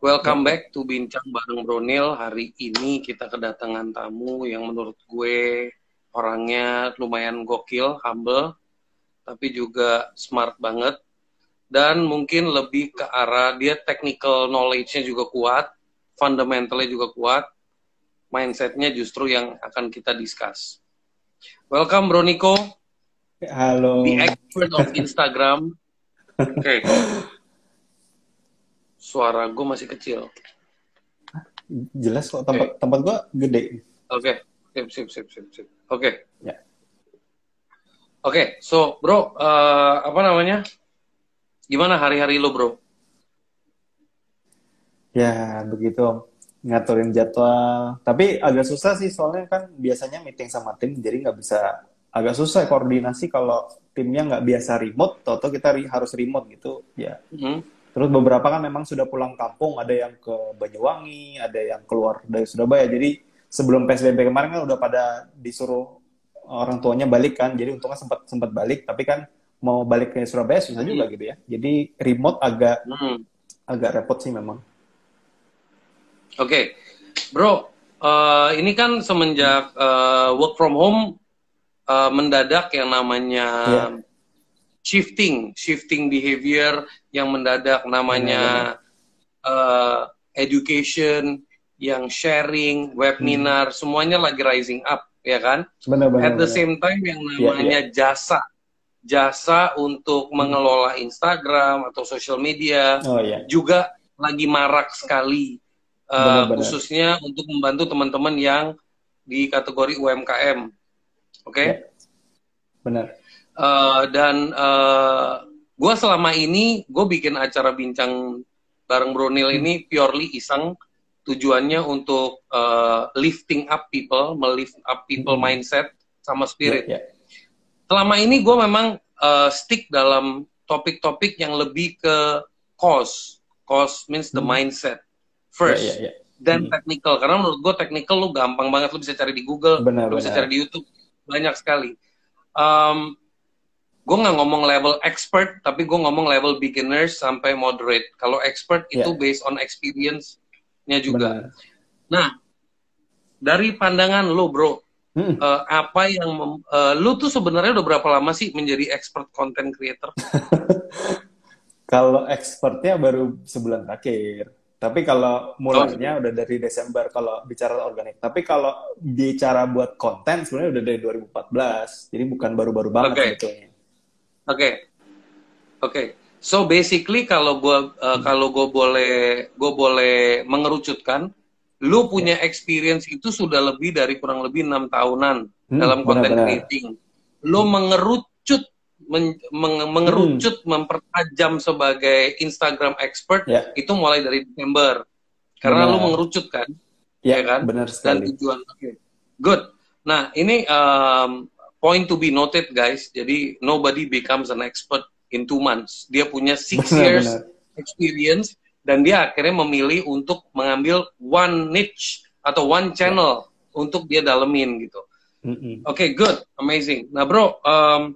Welcome back to Bincang bareng Bronil. Hari ini kita kedatangan tamu yang menurut gue orangnya lumayan gokil, humble, tapi juga smart banget. Dan mungkin lebih ke arah dia technical knowledge-nya juga kuat, fundamentalnya juga kuat, mindset-nya justru yang akan kita discuss. Welcome Broniko. Halo. The expert of Instagram. Oke. Okay suara gue masih kecil. Jelas kok tempat okay. tempat gue gede. Oke, okay. sip sip sip sip sip. Oke. Okay. Ya. Oke, okay, so bro, uh, apa namanya? Gimana hari-hari lo bro? Ya begitu ngaturin jadwal. Tapi agak susah sih soalnya kan biasanya meeting sama tim, jadi nggak bisa agak susah koordinasi kalau timnya nggak biasa remote, atau kita harus remote gitu. Ya. Mm -hmm Terus beberapa kan memang sudah pulang kampung, ada yang ke Banyuwangi, ada yang keluar dari Surabaya. Jadi sebelum PSBB kemarin kan udah pada disuruh orang tuanya balik kan. Jadi untungnya sempat sempat balik, tapi kan mau balik ke Surabaya susah juga gitu ya. Jadi remote agak hmm. agak repot sih memang. Oke, okay. bro, uh, ini kan semenjak uh, work from home uh, mendadak yang namanya yeah shifting, shifting behavior yang mendadak namanya uh, education, yang sharing, webinar, hmm. semuanya lagi rising up, ya kan? Benar, benar, At the same time yang iya, namanya yeah, yeah. jasa, jasa untuk hmm. mengelola Instagram atau social media oh, yeah. juga lagi marak sekali, uh, benar, benar. khususnya untuk membantu teman-teman yang di kategori UMKM, oke? Okay? Yeah. Benar. Uh, dan uh, gue selama ini gue bikin acara bincang bareng Bronil ini purely iseng tujuannya untuk uh, lifting up people, melift up people hmm. mindset sama spirit. Yeah, yeah. Selama ini gue memang uh, stick dalam topik-topik yang lebih ke cause, cause means the hmm. mindset first. Yeah, yeah, yeah. Dan hmm. technical, karena menurut gue technical lu gampang banget, lu bisa cari di Google, benar, lu bisa cari di YouTube, banyak sekali. Um, gue nggak ngomong level expert tapi gue ngomong level beginners sampai moderate kalau expert yeah. itu based on experience-nya juga Benar. nah dari pandangan lo bro hmm. uh, apa yang uh, lo tuh sebenarnya udah berapa lama sih menjadi expert content creator kalau expertnya baru sebulan terakhir tapi kalau mulainya oh, udah dari Desember kalau bicara organik. Tapi kalau bicara buat konten sebenarnya udah dari 2014. Jadi bukan baru-baru banget okay. sebetulnya. Oke, okay. oke. Okay. So basically kalau gue uh, kalau gue boleh gue boleh mengerucutkan, lu punya yeah. experience itu sudah lebih dari kurang lebih enam tahunan hmm, dalam content creating. Lu mengerucut men, meng, mengerucut hmm. mempertajam sebagai Instagram expert yeah. itu mulai dari Desember. Karena benar. lu mengerucut kan? Yeah, ya kan? Benar sekali. Dan tujuan. Oke. Okay. Good. Nah, ini um, point to be noted guys. Jadi nobody becomes an expert in two months. Dia punya six benar, years benar. experience dan dia akhirnya memilih untuk mengambil one niche atau one channel yeah. untuk dia dalemin gitu. Mm -hmm. Oke, okay, good, amazing. Nah, bro, um,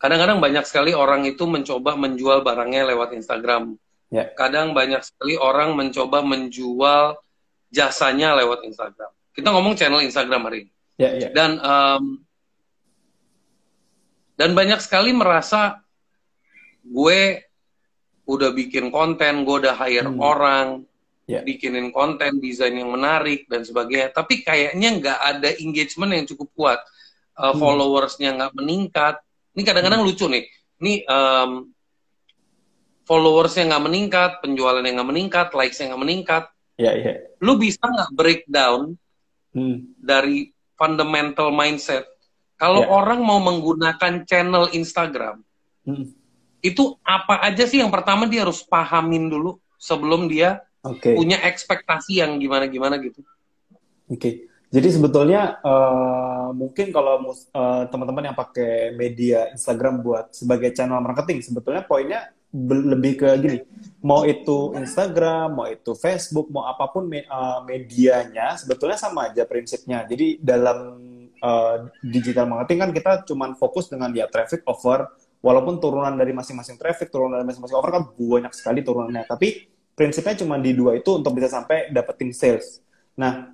kadang-kadang banyak sekali orang itu mencoba menjual barangnya lewat Instagram. Yeah. Kadang banyak sekali orang mencoba menjual jasanya lewat Instagram. Kita ngomong channel Instagram hari ini. Yeah, yeah. Dan um, dan banyak sekali merasa gue udah bikin konten, gue udah hire hmm. orang, yeah. bikinin konten, desain yang menarik dan sebagainya. Tapi kayaknya nggak ada engagement yang cukup kuat, uh, hmm. followersnya nggak meningkat. Ini kadang-kadang hmm. lucu nih. Ini um, followersnya nggak meningkat, penjualannya nggak meningkat, likesnya nggak meningkat. Yeah, yeah. Lu bisa nggak breakdown hmm. dari fundamental mindset. Kalau yeah. orang mau menggunakan channel Instagram, hmm. itu apa aja sih yang pertama dia harus pahamin dulu sebelum dia okay. punya ekspektasi yang gimana-gimana gitu. Oke. Okay. Jadi sebetulnya uh, mungkin kalau uh, teman-teman yang pakai media Instagram buat sebagai channel marketing, sebetulnya poinnya lebih ke gini, mau itu Instagram, mau itu Facebook, mau apa pun me uh, medianya, sebetulnya sama aja prinsipnya. Jadi dalam uh, digital marketing kan kita cuma fokus dengan ya traffic over, walaupun turunan dari masing-masing traffic, turunan dari masing-masing over kan banyak sekali turunannya. Tapi prinsipnya cuma di dua itu untuk bisa sampai dapetin sales. Nah,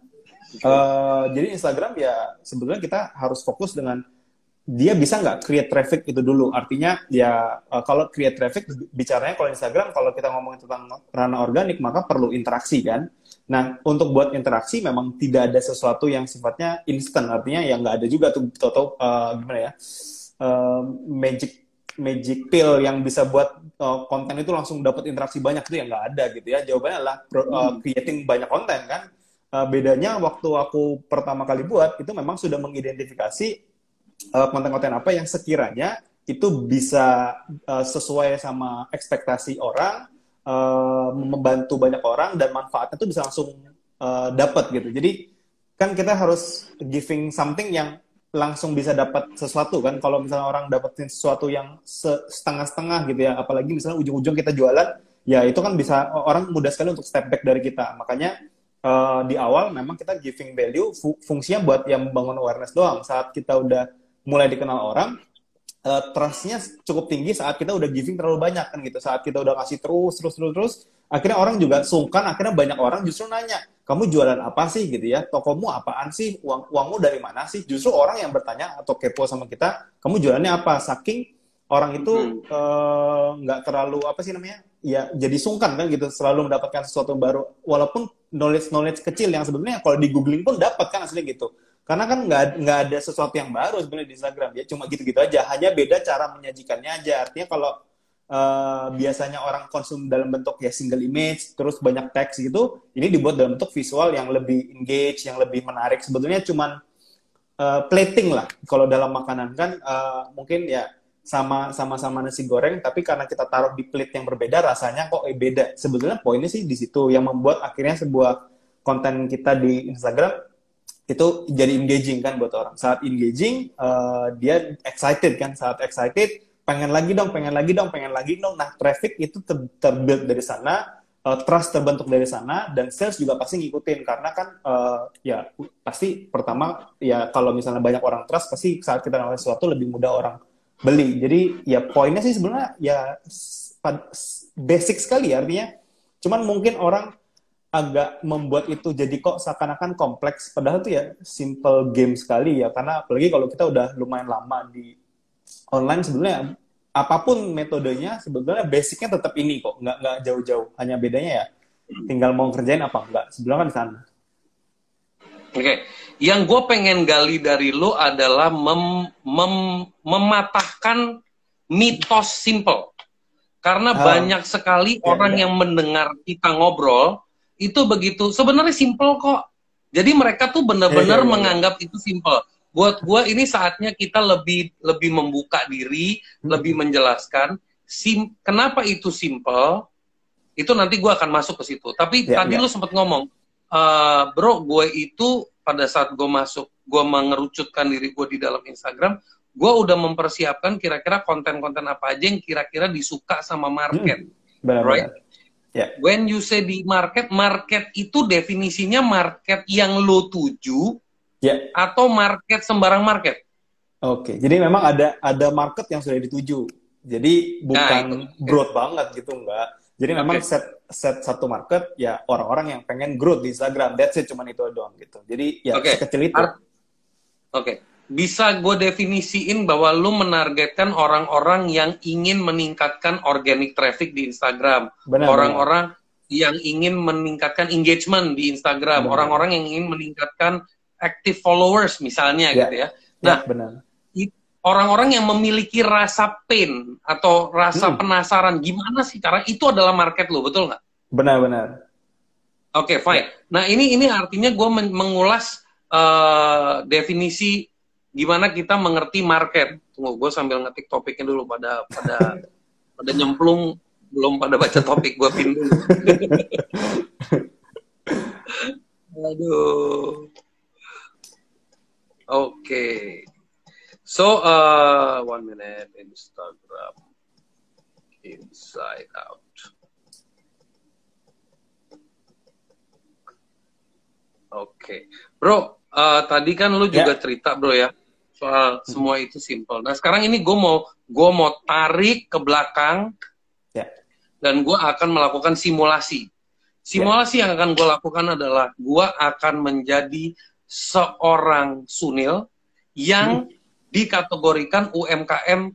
uh, jadi Instagram ya sebetulnya kita harus fokus dengan dia bisa nggak create traffic itu dulu. Artinya ya uh, kalau create traffic bicaranya kalau Instagram kalau kita ngomongin tentang ranah organik maka perlu interaksi kan. Nah untuk buat interaksi memang tidak ada sesuatu yang sifatnya instant. Artinya yang nggak ada juga tuh atau uh, gimana ya uh, magic magic pill yang bisa buat uh, konten itu langsung dapat interaksi banyak itu yang nggak ada gitu ya. Jawabannya adalah uh, creating banyak konten kan. Uh, bedanya waktu aku pertama kali buat itu memang sudah mengidentifikasi Eh, konten-konten uh, apa yang sekiranya itu bisa uh, sesuai sama ekspektasi orang, uh, membantu banyak orang dan manfaatnya itu bisa langsung uh, dapat gitu. Jadi kan kita harus giving something yang langsung bisa dapat sesuatu kan. Kalau misalnya orang dapetin sesuatu yang setengah-setengah gitu ya, apalagi misalnya ujung-ujung kita jualan, ya itu kan bisa orang mudah sekali untuk step back dari kita. Makanya uh, di awal memang kita giving value fungsinya buat yang membangun awareness doang. Saat kita udah mulai dikenal orang, uh, trustnya cukup tinggi saat kita udah giving terlalu banyak kan gitu. Saat kita udah kasih terus, terus, terus, terus, akhirnya orang juga sungkan, akhirnya banyak orang justru nanya, kamu jualan apa sih gitu ya? Tokomu apaan sih? Uang uangmu dari mana sih? Justru orang yang bertanya atau kepo sama kita, kamu jualannya apa? Saking orang itu hmm. Eh, nggak hmm. uh, terlalu apa sih namanya? Ya jadi sungkan kan gitu, selalu mendapatkan sesuatu baru. Walaupun knowledge knowledge kecil yang sebenarnya kalau di googling pun dapat kan asli gitu karena kan nggak nggak ada sesuatu yang baru sebenarnya di Instagram. Ya cuma gitu-gitu aja. Hanya beda cara menyajikannya aja. Artinya kalau uh, biasanya orang konsum dalam bentuk ya single image terus banyak teks gitu ini dibuat dalam bentuk visual yang lebih engage yang lebih menarik. Sebetulnya cuma uh, plating lah. Kalau dalam makanan kan uh, mungkin ya sama sama sama nasi goreng tapi karena kita taruh di plate yang berbeda rasanya kok eh, beda. Sebetulnya poinnya sih di situ. Yang membuat akhirnya sebuah konten kita di Instagram itu jadi engaging kan buat orang. Saat engaging, uh, dia excited kan. Saat excited, pengen lagi dong, pengen lagi dong, pengen lagi dong. Nah, traffic itu ter terbuild dari sana, uh, trust terbentuk dari sana, dan sales juga pasti ngikutin. Karena kan, uh, ya pasti pertama, ya kalau misalnya banyak orang trust, pasti saat kita nawarin sesuatu lebih mudah orang beli. Jadi ya poinnya sih sebenarnya ya basic sekali artinya. Cuman mungkin orang agak membuat itu jadi kok seakan-akan kompleks padahal tuh ya simple game sekali ya karena apalagi kalau kita udah lumayan lama di online sebenarnya apa pun metodenya sebetulnya basicnya tetap ini kok nggak nggak jauh-jauh hanya bedanya ya tinggal mau kerjain apa enggak sebenarnya kan di sana oke okay. yang gue pengen gali dari lo adalah mem, mem, mematahkan mitos simple karena oh. banyak sekali ya, orang ya. yang mendengar kita ngobrol itu begitu sebenarnya simple kok jadi mereka tuh benar-benar yeah, yeah, yeah. menganggap itu simple buat gue ini saatnya kita lebih lebih membuka diri hmm. lebih menjelaskan sim kenapa itu simple itu nanti gue akan masuk ke situ tapi yeah, tadi yeah. lu sempat ngomong uh, bro gue itu pada saat gue masuk gue mengerucutkan diri gue di dalam Instagram gue udah mempersiapkan kira-kira konten-konten apa aja yang kira-kira disuka sama market hmm. benar, right Yeah. When you say di market, market itu definisinya market yang lo tuju yeah. atau market sembarang market. Oke, okay. jadi memang ada ada market yang sudah dituju. Jadi bukan nah, broad okay. banget gitu enggak. Jadi okay. memang set set satu market ya orang-orang yang pengen growth di Instagram. That's it cuman itu doang gitu. Jadi ya okay. sekecil itu. Oke. Okay bisa gue definisiin bahwa lu menargetkan orang-orang yang ingin meningkatkan organic traffic di Instagram, orang-orang yang ingin meningkatkan engagement di Instagram, orang-orang yang ingin meningkatkan active followers misalnya ya. gitu ya. ya nah, ya, orang-orang yang memiliki rasa pain atau rasa hmm. penasaran gimana sih cara itu adalah market lo, betul nggak? Benar-benar. Oke, okay, fine. Ya. Nah, ini ini artinya gue mengulas uh, definisi gimana kita mengerti market. Tunggu, gue sambil ngetik topiknya dulu pada pada pada nyemplung belum pada baca topik gue pin dulu. Aduh. Oke. Okay. So, uh, one minute Instagram inside out. Oke, okay. bro. Uh, tadi kan lu juga yeah. cerita, bro ya soal hmm. semua itu simple. Nah sekarang ini gue mau gue mau tarik ke belakang yeah. dan gue akan melakukan simulasi. Simulasi yang akan gue lakukan adalah gue akan menjadi seorang Sunil yang dikategorikan UMKM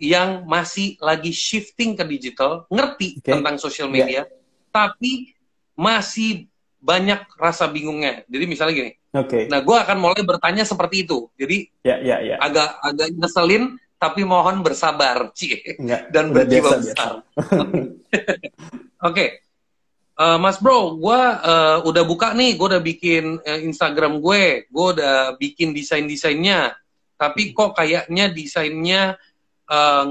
yang masih lagi shifting ke digital, ngerti Oke. tentang social media, tapi masih banyak rasa bingungnya. Jadi misalnya gini, Oke. nah gue akan mulai bertanya seperti itu. Jadi Ya, ya, ya. agak agak ngeselin, tapi mohon bersabar, cie Enggak. dan berjiwa biasa, besar. Oke, Eh, Mas Bro, gue udah buka nih, gue udah bikin eh, Instagram gue, gue udah bikin desain-desainnya, tapi kok kayaknya desainnya eh,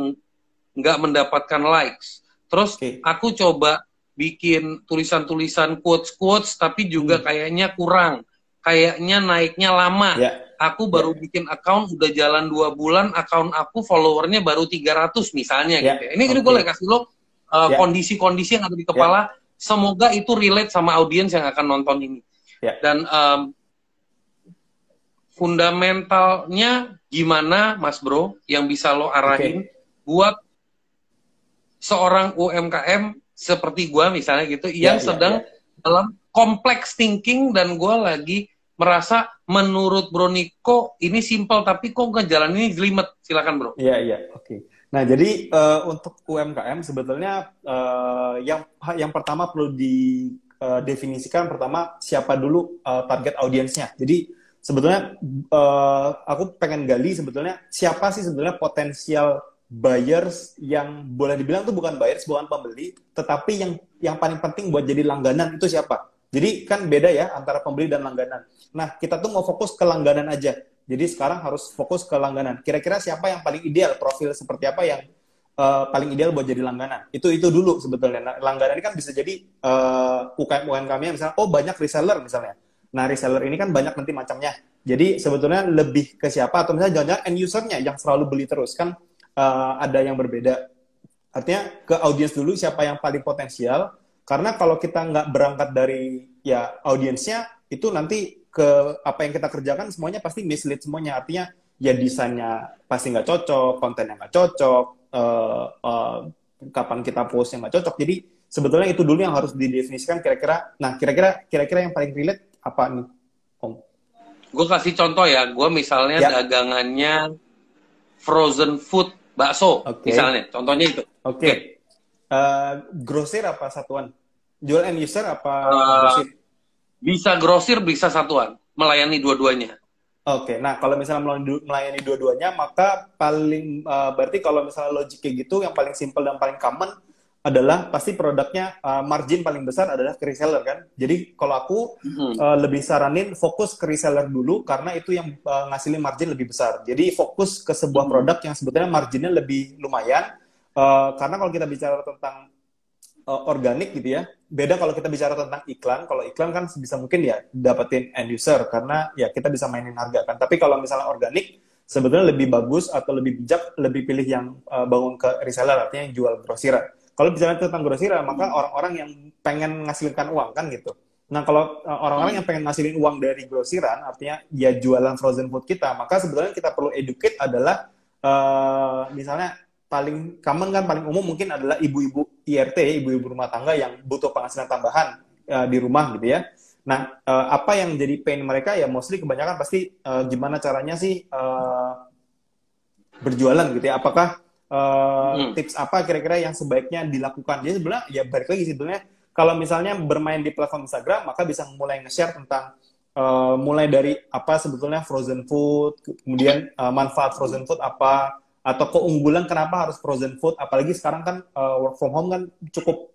nggak mendapatkan likes. Terus Oke. aku coba bikin tulisan-tulisan quotes-quotes, tapi juga Hmm. kayaknya kurang, kayaknya naiknya lama. Ya. Aku baru bikin account udah jalan dua bulan, account aku followernya baru 300 misalnya Ya, gitu. ya. Ini gue boleh kasih lo uh, Ya. kondisi-kondisi yang ada di kepala. Semoga itu relate sama audiens yang akan nonton ini. Ya. Dan um, fundamentalnya gimana, Mas Bro, yang bisa lo arahin buat seorang UMKM seperti gua misalnya gitu, Ya, yang ya, sedang dalam complex thinking dan gua lagi merasa menurut Bro Niko ini simple tapi kok jalan ini jelimet. Silakan Bro. Iya, iya, oke. Nah, jadi eh, untuk UMKM sebetulnya eh, yang yang pertama perlu didefinisikan pertama siapa dulu eh, target audiensnya. Jadi sebetulnya eh, aku pengen gali sebetulnya siapa sih sebetulnya potensial buyers yang boleh dibilang tuh bukan buyers, bukan pembeli, tetapi yang yang paling penting buat jadi langganan itu siapa? Jadi kan beda ya antara pembeli dan langganan. Nah, kita tuh mau fokus ke langganan aja. Jadi sekarang harus fokus ke langganan. Kira-kira siapa yang paling ideal, profil seperti apa yang uh, paling ideal buat jadi langganan? Itu itu dulu sebetulnya. Nah, langganan ini kan bisa jadi uh, UKM UMKM misalnya, oh banyak reseller misalnya. Nah, reseller ini kan banyak nanti macamnya. Jadi sebetulnya lebih ke siapa atau misalnya jangan-jangan end usernya yang selalu beli terus kan uh, ada yang berbeda. Artinya ke audiens dulu siapa yang paling potensial. Karena kalau kita nggak berangkat dari ya audiensnya itu nanti ke apa yang kita kerjakan semuanya pasti mislead semuanya. Artinya ya desainnya pasti nggak cocok, kontennya nggak cocok, uh, uh, kapan kita postnya nggak cocok. Jadi sebetulnya itu dulu yang harus didefinisikan kira-kira. Nah kira-kira kira-kira yang paling relate apa nih, Om? Gue kasih contoh ya, gue misalnya Ya. dagangannya frozen food bakso, Oke. misalnya, contohnya itu. Oke. Uh, grosir apa satuan? Jual end user apa Uh, grosir? Bisa grosir, bisa satuan, melayani dua-duanya. Oke, nah kalau misalnya melayani, dua-duanya, maka paling uh, berarti kalau misalnya logik kayak gitu, yang paling simple dan paling common adalah pasti produknya uh, margin paling besar adalah ke reseller kan. Jadi kalau aku Mhm. uh, lebih saranin fokus ke reseller dulu karena itu yang uh, ngasilin margin lebih besar. Jadi fokus ke sebuah Hmm. produk yang sebetulnya marginnya lebih lumayan. Uh, karena kalau kita bicara tentang uh, organik gitu ya, beda kalau kita bicara tentang iklan. Kalau iklan kan bisa mungkin ya dapetin end user karena ya kita bisa mainin harga kan. Tapi kalau misalnya organik sebetulnya lebih bagus atau lebih bijak lebih pilih yang uh, bangun ke reseller artinya yang jual grosiran. Kalau bicara tentang grosiran maka orang-orang yang pengen ngasilkan uang kan gitu. Nah kalau uh, orang-orang yang pengen ngasilin uang dari grosiran artinya ya jualan frozen food kita maka sebetulnya kita perlu educate adalah uh, misalnya paling common kan paling umum mungkin adalah ibu-ibu IRT ibu-ibu rumah tangga yang butuh penghasilan tambahan uh, di rumah gitu ya. Nah uh, apa yang jadi pain mereka ya mostly kebanyakan pasti uh, gimana caranya sih uh, berjualan gitu ya. Apakah uh, Hmm. tips apa kira-kira yang sebaiknya dilakukan? Jadi sebenarnya ya balik lagi sebetulnya kalau misalnya bermain di platform Instagram maka bisa mulai nge-share tentang uh, mulai dari apa sebetulnya frozen food, kemudian uh, manfaat frozen food apa atau keunggulan kenapa harus frozen food? Apalagi sekarang kan uh, work from home kan cukup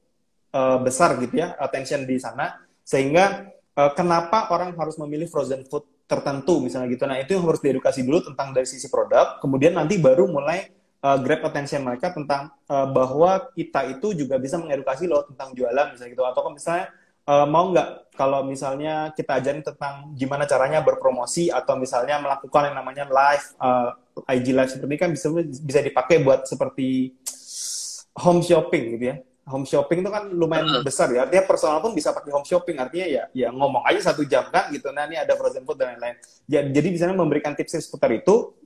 uh, besar gitu ya attention di sana. Sehingga uh, kenapa orang harus memilih frozen food tertentu misalnya gitu. Nah itu yang harus diedukasi dulu tentang dari sisi produk. Kemudian nanti baru mulai uh, grab attention mereka tentang uh, bahwa kita itu juga bisa mengedukasi loh tentang jualan misalnya gitu. Atau misalnya uh, mau nggak kalau misalnya kita ajarin tentang gimana caranya berpromosi atau misalnya melakukan yang namanya live uh, IG live seperti ini kan bisa bisa dipakai buat seperti home shopping gitu ya. Home shopping itu kan lumayan besar ya. Artinya personal pun bisa pakai home shopping. Artinya ya ya ngomong aja satu jam kan gitu. Nah ini ada frozen food dan lain-lain. Ya, jadi di sana memberikan tips seputar itu.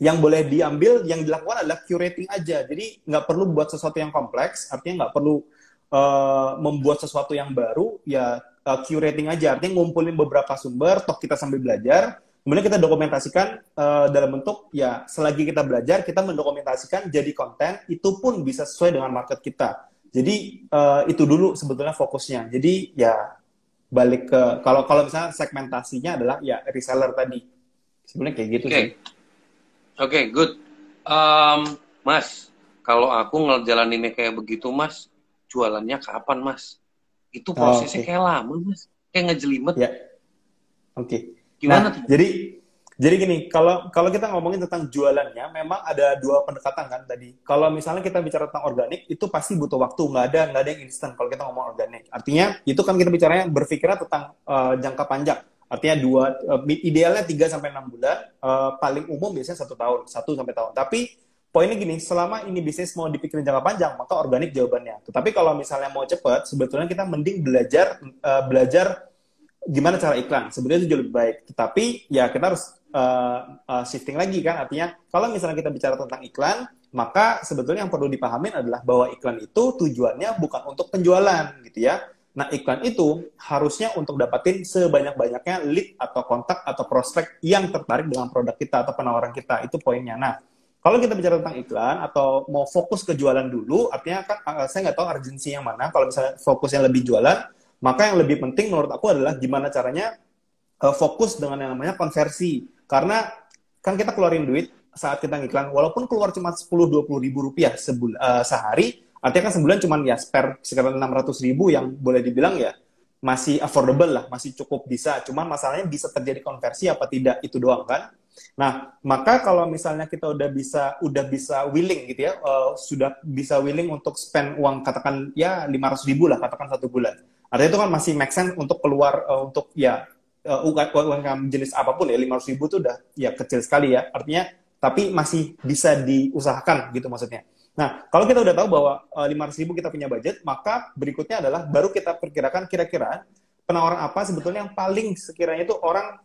Yang boleh diambil yang dilakukan adalah curating aja. Jadi nggak perlu buat sesuatu yang kompleks. Artinya nggak perlu uh, membuat sesuatu yang baru ya uh, curating aja. Artinya ngumpulin beberapa sumber toh kita sambil belajar. Kemudian kita dokumentasikan uh, dalam bentuk ya selagi kita belajar kita mendokumentasikan jadi konten itu pun bisa sesuai dengan market kita. Jadi uh, itu dulu sebetulnya fokusnya. Jadi ya balik ke kalau kalau misalnya segmentasinya adalah ya reseller tadi. Sebenarnya kayak gitu okay. sih. Oke okay, good. Um, mas kalau aku ngejalaninnya kayak begitu mas jualannya kapan mas? Itu prosesnya oh, okay. kayak lama mas. Kayak ngejelimet. Ya. Oke. Okay. gimana nah, tuh? jadi jadi gini kalau kalau kita ngomongin tentang jualannya memang ada dua pendekatan kan tadi. Kalau misalnya kita bicara tentang organik itu pasti butuh waktu. Nggak ada nggak ada yang instan kalau kita ngomong organik. Artinya itu kan kita bicaranya berpikirnya tentang uh, jangka panjang. Artinya dua uh, idealnya 3 sampai enam bulan uh, paling umum biasanya satu tahun satu sampai tahun. Tapi poinnya gini, selama ini bisnis mau dipikirin jangka panjang, maka organik jawabannya. Tetapi kalau misalnya mau cepat, sebetulnya kita mending belajar uh, belajar gimana cara iklan. Sebenarnya itu jauh lebih baik. Tetapi ya kita harus uh, uh, shifting lagi kan. Artinya kalau misalnya kita bicara tentang iklan, maka sebetulnya yang perlu dipahamin adalah bahwa iklan itu tujuannya bukan untuk penjualan gitu ya. Nah, iklan itu harusnya untuk dapatin sebanyak-banyaknya lead atau kontak atau prospek yang tertarik dengan produk kita atau penawaran kita. Itu poinnya. Nah, kalau kita bicara tentang iklan atau mau fokus ke jualan dulu, artinya kan uh, saya nggak tahu urgensi yang mana. Kalau misalnya fokusnya lebih jualan, maka yang lebih penting menurut aku adalah gimana caranya uh, fokus dengan yang namanya konversi. Karena kan kita keluarin duit saat kita iklan, walaupun keluar cuma 10-20 ribu rupiah sebul uh, sehari, artinya kan sebulan cuma ya spare sekitar 600 ribu yang boleh dibilang ya masih affordable lah, masih cukup bisa. Cuman masalahnya bisa terjadi konversi apa tidak, itu doang kan. Nah, maka kalau misalnya kita udah bisa udah bisa willing gitu ya, uh, sudah bisa willing untuk spend uang katakan ya 500 ribu lah katakan satu bulan. Artinya itu kan masih make sense untuk keluar uh, untuk ya uh, uang jenis apa pun ya 500 ribu itu udah ya kecil sekali ya. Artinya tapi masih bisa diusahakan gitu maksudnya. Nah, kalau kita udah tahu bahwa uh, 500 ribu kita punya budget, maka berikutnya adalah baru kita perkirakan kira-kira penawaran apa sebetulnya yang paling sekiranya itu orang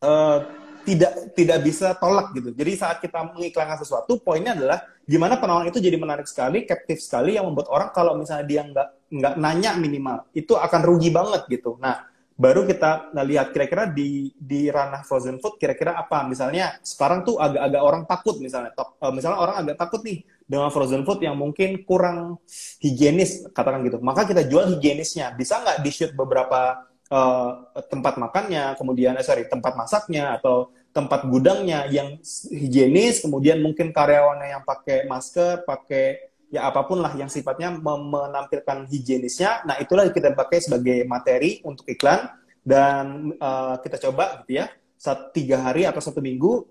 uh, tidak tidak bisa tolak gitu. Jadi saat kita mengiklankan sesuatu, poinnya adalah gimana penawaran itu jadi menarik sekali, captive sekali yang membuat orang kalau misalnya dia nggak nggak nanya minimal itu akan rugi banget gitu. Nah baru kita lihat kira-kira di di ranah frozen food kira-kira apa misalnya sekarang tuh agak-agak orang takut misalnya tok, uh, misalnya orang agak takut nih dengan frozen food yang mungkin kurang higienis katakan gitu maka kita jual higienisnya bisa nggak di shoot beberapa uh, tempat makannya, kemudian eh, sorry tempat masaknya atau tempat gudangnya yang higienis, kemudian mungkin karyawannya yang pakai masker, pakai ya apa pun lah yang sifatnya menampilkan higienisnya. Nah itulah kita pakai sebagai materi untuk iklan dan uh, kita coba gitu ya satu tiga hari atau satu minggu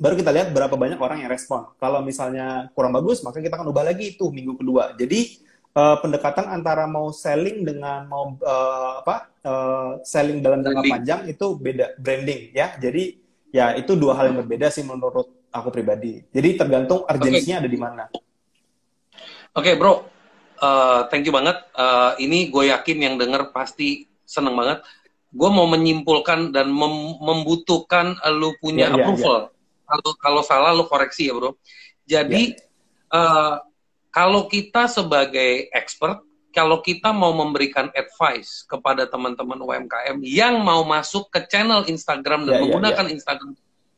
baru kita lihat berapa banyak orang yang respon. Kalau misalnya kurang bagus, maka kita akan ubah lagi itu minggu kedua. Jadi uh, pendekatan antara mau selling dengan mau uh, apa uh, selling dalam jangka panjang itu beda branding ya. Jadi ya itu dua hal yang berbeda sih menurut aku pribadi. Jadi tergantung urgensinya okay. ada di mana. Oke okay, bro, uh, thank you banget. Uh, ini gue yakin yang denger pasti seneng banget. Gue mau menyimpulkan dan mem membutuhkan lu punya yeah, iya, approval. Yeah, yeah. Kalau kalau salah lu koreksi ya bro. Jadi yeah. uh, kalau kita sebagai expert, kalau kita mau memberikan advice kepada teman-teman UMKM yang mau masuk ke channel Instagram dan yeah, ya, menggunakan yeah, yeah. Instagram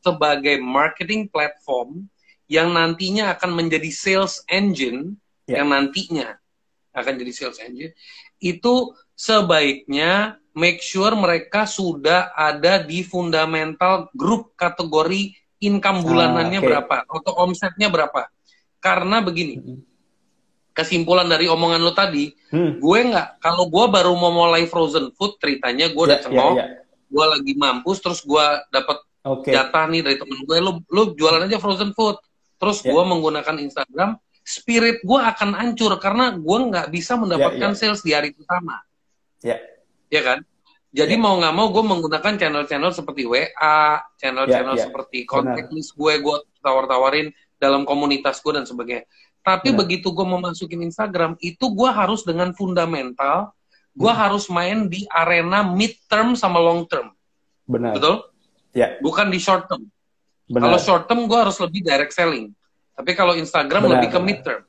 sebagai marketing platform yang nantinya akan menjadi sales engine, yeah. yang nantinya akan jadi sales engine, itu sebaiknya make sure mereka sudah ada di fundamental grup kategori income bulanannya ah, okay. berapa atau omsetnya berapa. Karena begini, mm -hmm kesimpulan dari omongan lo tadi, hmm. gue nggak kalau gue baru mau mulai frozen food ceritanya gue udah yeah, cengok, yeah, yeah. gue lagi mampus terus gue dapat okay. jatah nih dari temen gue, lo lo jualan aja frozen food, terus yeah. gue menggunakan Instagram, spirit gue akan hancur karena gue nggak bisa mendapatkan yeah, yeah. sales di hari pertama, ya, yeah. ya kan? Jadi yeah. mau nggak mau gue menggunakan channel-channel seperti WA, channel-channel yeah, yeah. seperti contact list gue, gue tawar-tawarin dalam komunitas gue dan sebagainya. Tapi Benar. begitu gue mau masukin Instagram, itu gue harus dengan fundamental, gue hmm. harus main di arena mid term sama long term. Benar. Betul? Ya. Bukan di short term. Kalau short term gue harus lebih direct selling. Tapi kalau Instagram benar, lebih ke mid term.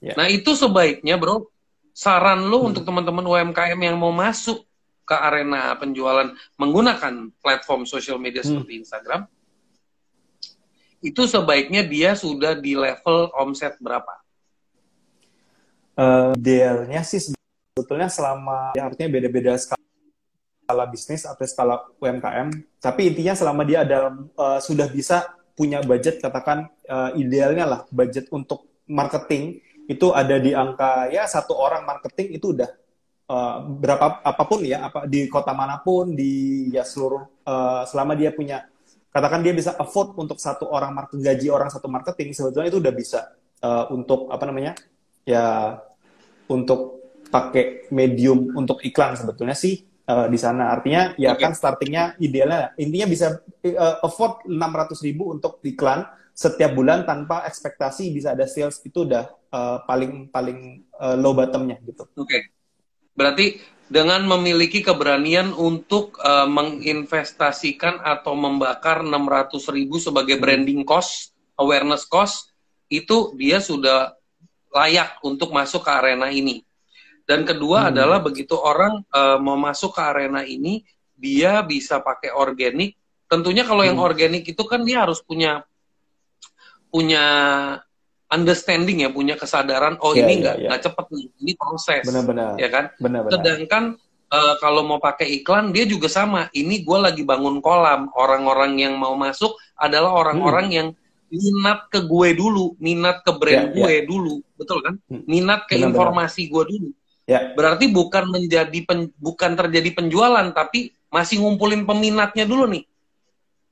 Ya. Nah itu sebaiknya bro, saran lo hmm. untuk teman-teman UMKM yang mau masuk ke arena penjualan menggunakan platform sosial media hmm. seperti Instagram, itu sebaiknya dia sudah di level omset berapa? Uh, sih sebetulnya selama ya artinya beda-beda skala bisnis atau skala UMKM, tapi intinya selama dia ada uh, sudah bisa punya budget katakan uh, idealnya lah budget untuk marketing itu ada di angka ya satu orang marketing itu udah uh, berapa apa pun ya apa di kota mana pun di ya seluruh uh, selama dia punya katakan dia bisa afford untuk satu orang marketing gaji orang satu marketing sebetulnya itu udah bisa uh, untuk apa namanya ya untuk pakai medium untuk iklan sebetulnya sih uh, di sana artinya ya okay. kan startingnya idealnya intinya bisa uh, afford 600 ribu untuk iklan setiap bulan tanpa ekspektasi bisa ada sales itu udah uh, paling paling uh, low bottomnya gitu. Oke, okay. berarti dengan memiliki keberanian untuk uh, menginvestasikan atau membakar 600 ribu sebagai hmm. branding cost, awareness cost, itu dia sudah layak untuk masuk ke arena ini. Dan kedua hmm. adalah begitu orang uh, mau masuk ke arena ini, dia bisa pakai organik. Tentunya kalau hmm. yang organik itu kan dia harus punya punya understanding ya, punya kesadaran. Oh yeah, ini iya, nggak yeah, yeah. cepet nih, ini proses. Benar-benar. Ya kan. Benar-benar. Sedangkan uh, kalau mau pakai iklan dia juga sama. Ini gue lagi bangun kolam. Orang-orang yang mau masuk adalah orang-orang hmm. yang minat ke gue dulu, minat ke brand yeah, gue yeah. dulu, betul kan? Hmm. Minat ke Benar-benar. informasi gue dulu. Yeah. Berarti bukan menjadi pen, bukan terjadi penjualan, tapi masih ngumpulin peminatnya dulu nih.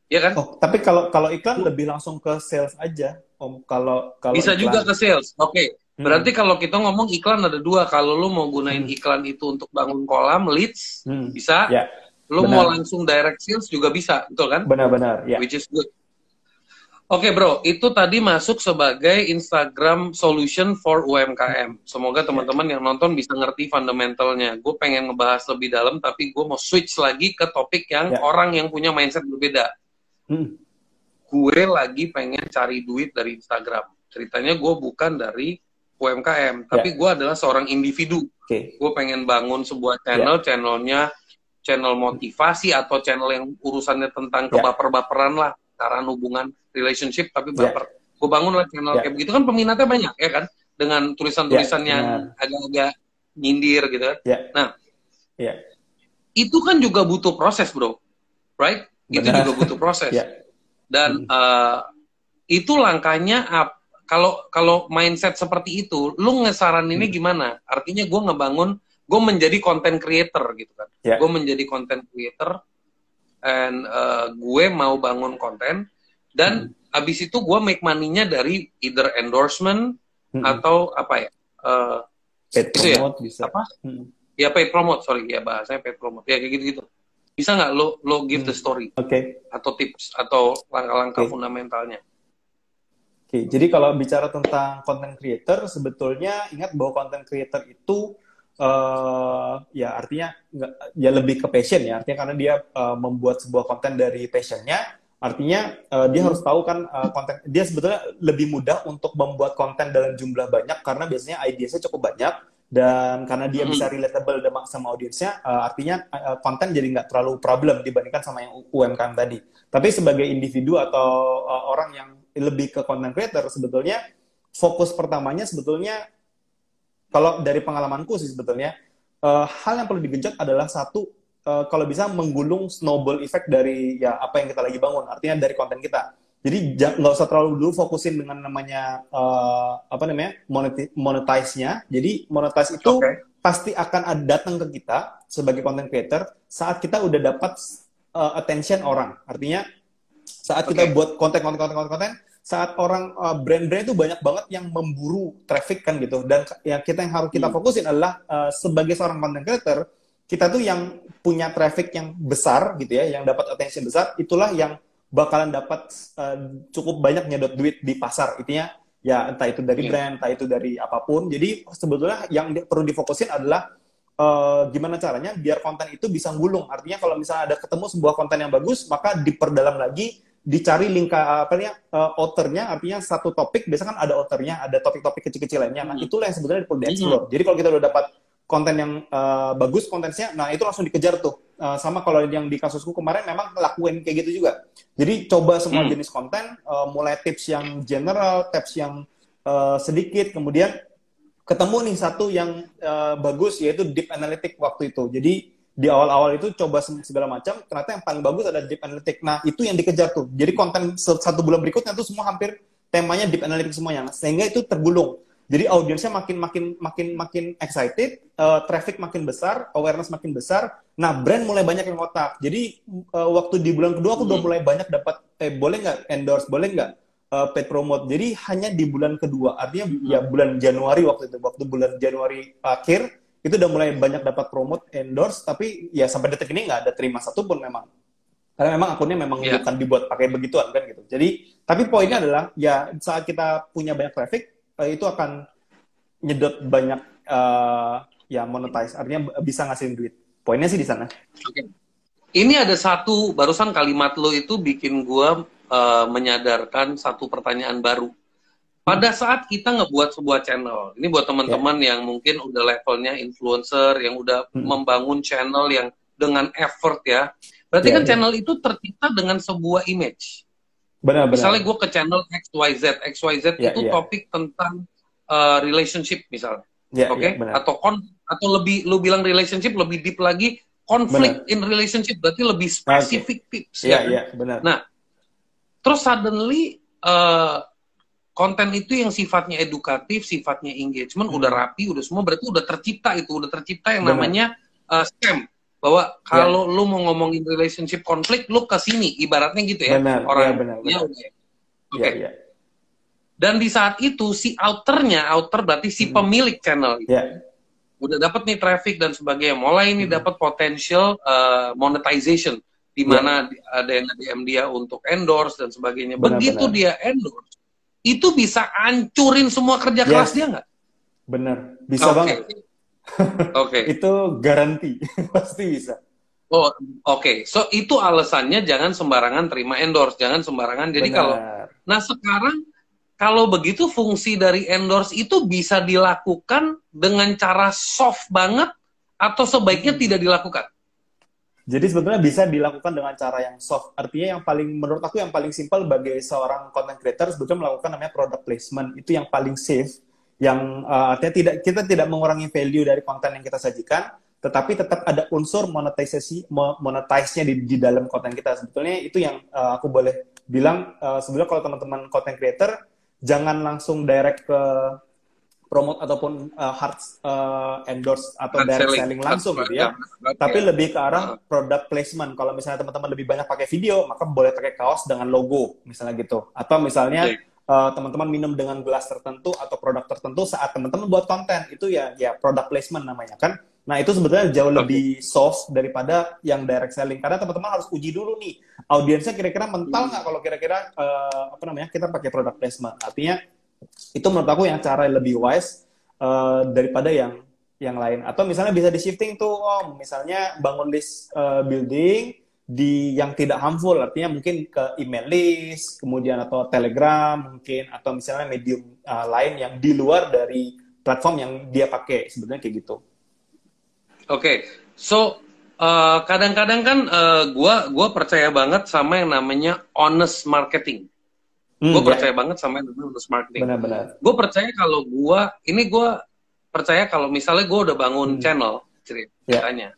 Ya kan? Oh, tapi kalau kalau iklan lebih langsung ke sales aja, Om. Kalau kalau bisa iklan. juga ke sales. Oke. Okay. Hmm. Berarti kalau kita ngomong iklan ada dua. Kalau lu mau gunain hmm. iklan itu untuk bangun kolam leads, hmm. bisa. Yeah. Lu Benar. mau langsung direct sales juga bisa, betul kan? Benar-benar, ya. Which is good. Oke okay, bro, itu tadi masuk sebagai Instagram solution for UMKM. Semoga teman-teman yang nonton bisa ngerti fundamentalnya. Gue pengen ngebahas lebih dalam, tapi gue mau switch lagi ke topik yang yeah. orang yang punya mindset berbeda. Hmm. Gue lagi pengen cari duit dari Instagram. Ceritanya gue bukan dari UMKM, tapi yeah. gue adalah seorang individu. Okay. Gue pengen bangun sebuah channel, yeah. channelnya channel motivasi atau channel yang urusannya tentang yeah. kebaper-baperan lah, karena hubungan relationship tapi ya. baper. Yeah. Gue bangun lah channel yeah. kayak begitu kan peminatnya banyak ya kan, dengan tulisan-tulisan yeah. yang agak-agak nyindir gitu kan. Yeah. Nah, yeah. itu kan juga butuh proses bro, right? Benar. itu juga butuh proses. yeah. Dan hmm. uh, itu langkahnya up. Kalau kalau mindset seperti itu, lu ngesaran ini hmm. gimana? Artinya gue ngebangun, gue menjadi content creator gitu kan. Yeah. Gue menjadi content creator, and uh, gue mau bangun konten, dan hmm. abis itu gue make money-nya dari either endorsement hmm. atau apa ya? Uh, paid itu ya? bisa. Apa? Hmm. Ya paid promote, sorry ya bahasanya paid promote. Ya kayak gitu-gitu bisa nggak lo lo give the hmm. story okay. atau tips atau langkah-langkah okay. fundamentalnya oke okay. jadi kalau bicara tentang content creator sebetulnya ingat bahwa content creator itu uh, ya artinya nggak ya lebih ke passion ya artinya karena dia uh, membuat sebuah konten dari passionnya artinya uh, dia harus tahu kan uh, konten dia sebetulnya lebih mudah untuk membuat konten dalam jumlah banyak karena biasanya idenya cukup banyak dan karena dia hmm. bisa relatable sama audiensnya uh, artinya uh, konten jadi nggak terlalu problem dibandingkan sama yang UMKM tadi tapi sebagai individu atau uh, orang yang lebih ke content creator sebetulnya fokus pertamanya sebetulnya kalau dari pengalamanku sih sebetulnya uh, hal yang perlu digenjot adalah satu uh, kalau bisa menggulung snowball effect dari ya apa yang kita lagi bangun artinya dari konten kita jadi nggak usah terlalu dulu fokusin dengan namanya uh, apa namanya monetize-nya. Jadi monetize itu okay. pasti akan ada datang ke kita sebagai content creator saat kita udah dapat uh, attention orang. Artinya saat okay. kita buat konten-konten konten-konten saat orang uh, brand-brand itu banyak banget yang memburu traffic kan gitu dan yang kita yang harus kita hmm. fokusin adalah uh, sebagai seorang content creator kita tuh yang punya traffic yang besar gitu ya yang dapat attention besar itulah yang bakalan dapat uh, cukup banyak nyedot duit di pasar. Intinya ya entah itu dari yeah. brand, entah itu dari apa pun. Jadi sebetulnya yang di, perlu difokusin adalah uh, gimana caranya biar konten itu bisa gulung. Artinya kalau misalnya ada ketemu sebuah konten yang bagus, maka diperdalam lagi dicari link apa namanya uh, authornya artinya satu topik biasanya kan ada authornya ada topik-topik kecil-kecil lainnya nah hmm. itulah yang sebenarnya perlu dieksplor hmm. jadi kalau kita udah dapat konten yang uh, bagus kontennya nah itu langsung dikejar tuh uh, sama kalau yang di kasusku kemarin memang lakuin kayak gitu juga jadi coba semua hmm. jenis konten uh, mulai tips yang general tips yang uh, sedikit kemudian ketemu nih satu yang uh, bagus yaitu deep analytic waktu itu jadi di awal-awal itu coba segala macam, ternyata yang paling bagus ada deep analytic. Nah, itu yang dikejar tuh. Jadi konten satu bulan berikutnya tuh semua hampir temanya deep analytic semuanya. Sehingga itu tergulung. Jadi audiensnya makin makin makin makin excited, uh, traffic makin besar, awareness makin besar. Nah, brand mulai banyak yang otak. Jadi uh, waktu di bulan kedua aku udah mulai banyak dapat eh boleh nggak endorse, boleh nggak uh, paid promote. Jadi hanya di bulan kedua, artinya hmm. ya bulan Januari waktu itu, waktu bulan Januari akhir itu udah mulai banyak dapat promote endorse tapi ya sampai detik ini nggak ada terima satu pun memang karena memang akunnya memang yeah. bukan dibuat pakai begituan kan gitu jadi tapi poinnya adalah ya saat kita punya banyak traffic eh, itu akan nyedot banyak uh, ya monetize artinya bisa ngasihin duit poinnya sih di sana okay. ini ada satu barusan kalimat lo itu bikin gua uh, menyadarkan satu pertanyaan baru pada saat kita ngebuat sebuah channel, ini buat teman-teman yeah. yang mungkin udah levelnya influencer, yang udah hmm. membangun channel yang dengan effort ya. Berarti yeah, kan yeah. channel itu tercipta dengan sebuah image. Benar, misalnya gue ke channel XYZ, XYZ yeah, itu yeah. topik tentang uh, relationship misalnya, yeah, oke? Okay? Yeah, atau kon atau lebih lu bilang relationship lebih deep lagi, konflik in relationship berarti lebih spesifik okay. tips. Iya, yeah, iya, yeah, benar. Nah, terus suddenly uh, konten itu yang sifatnya edukatif, sifatnya engagement, hmm. udah rapi, udah semua berarti udah tercipta itu, udah tercipta yang Benar. namanya uh, scam. Bahwa kalau ya. lu mau ngomongin relationship konflik, lu ke sini, ibaratnya gitu ya. Benar, orang ya, benar, benar. Oke. Okay. Ya, ya. Dan di saat itu si outernya, outer berarti si hmm. pemilik channel itu. Ya. Udah dapat nih traffic dan sebagainya. Mulai ini hmm. dapat potential uh, monetization di ya. mana ya. ada yang DM dia untuk endorse dan sebagainya. Benar, Begitu benar. dia endorse, itu bisa ancurin semua kerja yes. keras dia nggak? Bener, bisa okay. banget. Oke. Okay. itu garansi, pasti bisa. Oh, oke. Okay. So itu alasannya jangan sembarangan terima endorse, jangan sembarangan. Jadi Benar. kalau Nah, sekarang kalau begitu fungsi dari endorse itu bisa dilakukan dengan cara soft banget atau sebaiknya hmm. tidak dilakukan? Jadi sebetulnya bisa dilakukan dengan cara yang soft. Artinya yang paling menurut aku yang paling simpel bagi seorang content creator sebetulnya melakukan namanya product placement. Itu yang paling safe. Yang uh, artinya tidak kita tidak mengurangi value dari konten yang kita sajikan, tetapi tetap ada unsur monetisasi monetize-nya di, di dalam konten kita. Sebetulnya itu yang uh, aku boleh bilang uh, sebetulnya kalau teman-teman content creator jangan langsung direct ke promote ataupun uh, hard uh, endorse atau hard direct selling, selling langsung gitu ya. ya. Tapi lebih ke arah product placement. Kalau misalnya teman-teman lebih banyak pakai video, maka boleh pakai kaos dengan logo misalnya gitu. Atau misalnya okay. Uh, teman-teman minum dengan gelas tertentu atau produk tertentu saat teman-teman buat konten itu ya ya product placement namanya kan. Nah itu sebetulnya jauh lebih soft daripada yang direct selling karena teman-teman harus uji dulu nih audiensnya kira-kira mental nggak hmm. kalau kira-kira uh, apa namanya kita pakai product placement. Artinya itu menurut aku yang cara lebih wise uh, daripada yang yang lain atau misalnya bisa di shifting tuh om misalnya bangun list uh, building di yang tidak harmful artinya mungkin ke email list kemudian atau telegram mungkin atau misalnya medium uh, lain yang di luar dari platform yang dia pakai sebenarnya kayak gitu oke okay. so kadang-kadang uh, kan uh, gua gua percaya banget sama yang namanya honest marketing Hmm, gue ya. percaya banget sama yang namanya marketing. Benar-benar. Gue percaya kalau gue, ini gue percaya kalau misalnya gue udah bangun hmm. channel ya. ceritanya, yeah.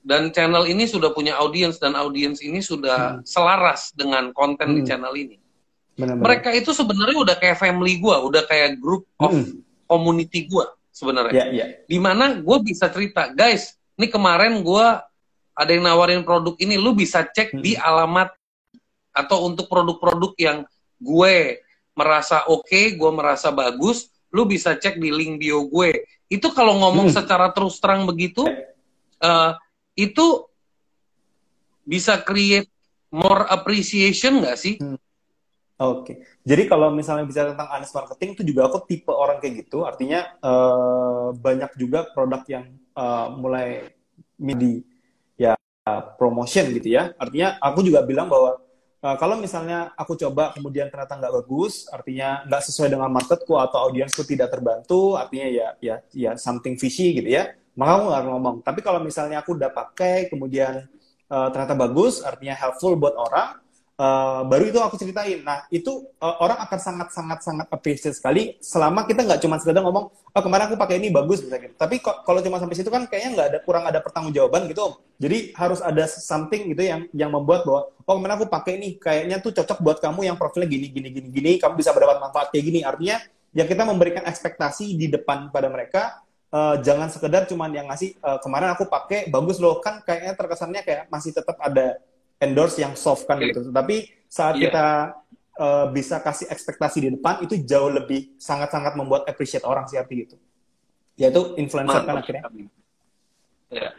Dan channel ini sudah punya audiens dan audiens ini sudah hmm. selaras dengan konten hmm. di channel ini. Benar-benar. Mereka itu sebenarnya udah kayak family gue, udah kayak group of hmm. community gue sebenarnya. Yeah, yeah. Di mana gue bisa cerita, guys, ini kemarin gue ada yang nawarin produk ini, lu bisa cek hmm. di alamat atau untuk produk-produk yang gue merasa oke, okay, gue merasa bagus, lu bisa cek di link bio gue. Itu kalau ngomong hmm. secara terus terang begitu, uh, itu bisa create more appreciation nggak sih? Hmm. Oke, okay. jadi kalau misalnya bicara tentang honest marketing itu juga aku tipe orang kayak gitu, artinya uh, banyak juga produk yang uh, mulai midi ya promotion gitu ya. Artinya aku juga bilang bahwa uh, kalau misalnya aku coba kemudian ternyata nggak bagus, artinya nggak sesuai dengan marketku atau audiensku tidak terbantu, artinya ya ya ya something fishy gitu ya, maka aku nggak ngomong. Tapi kalau misalnya aku udah pakai kemudian uh, ternyata bagus, artinya helpful buat orang, Uh, baru itu aku ceritain. Nah, itu uh, orang akan sangat-sangat-sangat appreciate sekali selama kita nggak cuma sekedar ngomong, oh kemarin aku pakai ini bagus misalnya. Tapi kalau cuma sampai situ kan kayaknya nggak ada kurang ada pertanggungjawaban gitu. Jadi harus ada something gitu yang yang membuat bahwa oh kemarin aku pakai ini kayaknya tuh cocok buat kamu yang profilnya gini gini gini gini, kamu bisa mendapat manfaat kayak gini. Artinya ya kita memberikan ekspektasi di depan pada mereka. Uh, jangan sekedar cuman yang ngasih uh, kemarin aku pakai bagus loh kan kayaknya terkesannya kayak masih tetap ada endorse yang soft kan okay. gitu. Tapi saat yeah. kita uh, bisa kasih ekspektasi di depan itu jauh lebih sangat-sangat membuat appreciate orang sih arti gitu. Yaitu influencer kan akhirnya. Yeah.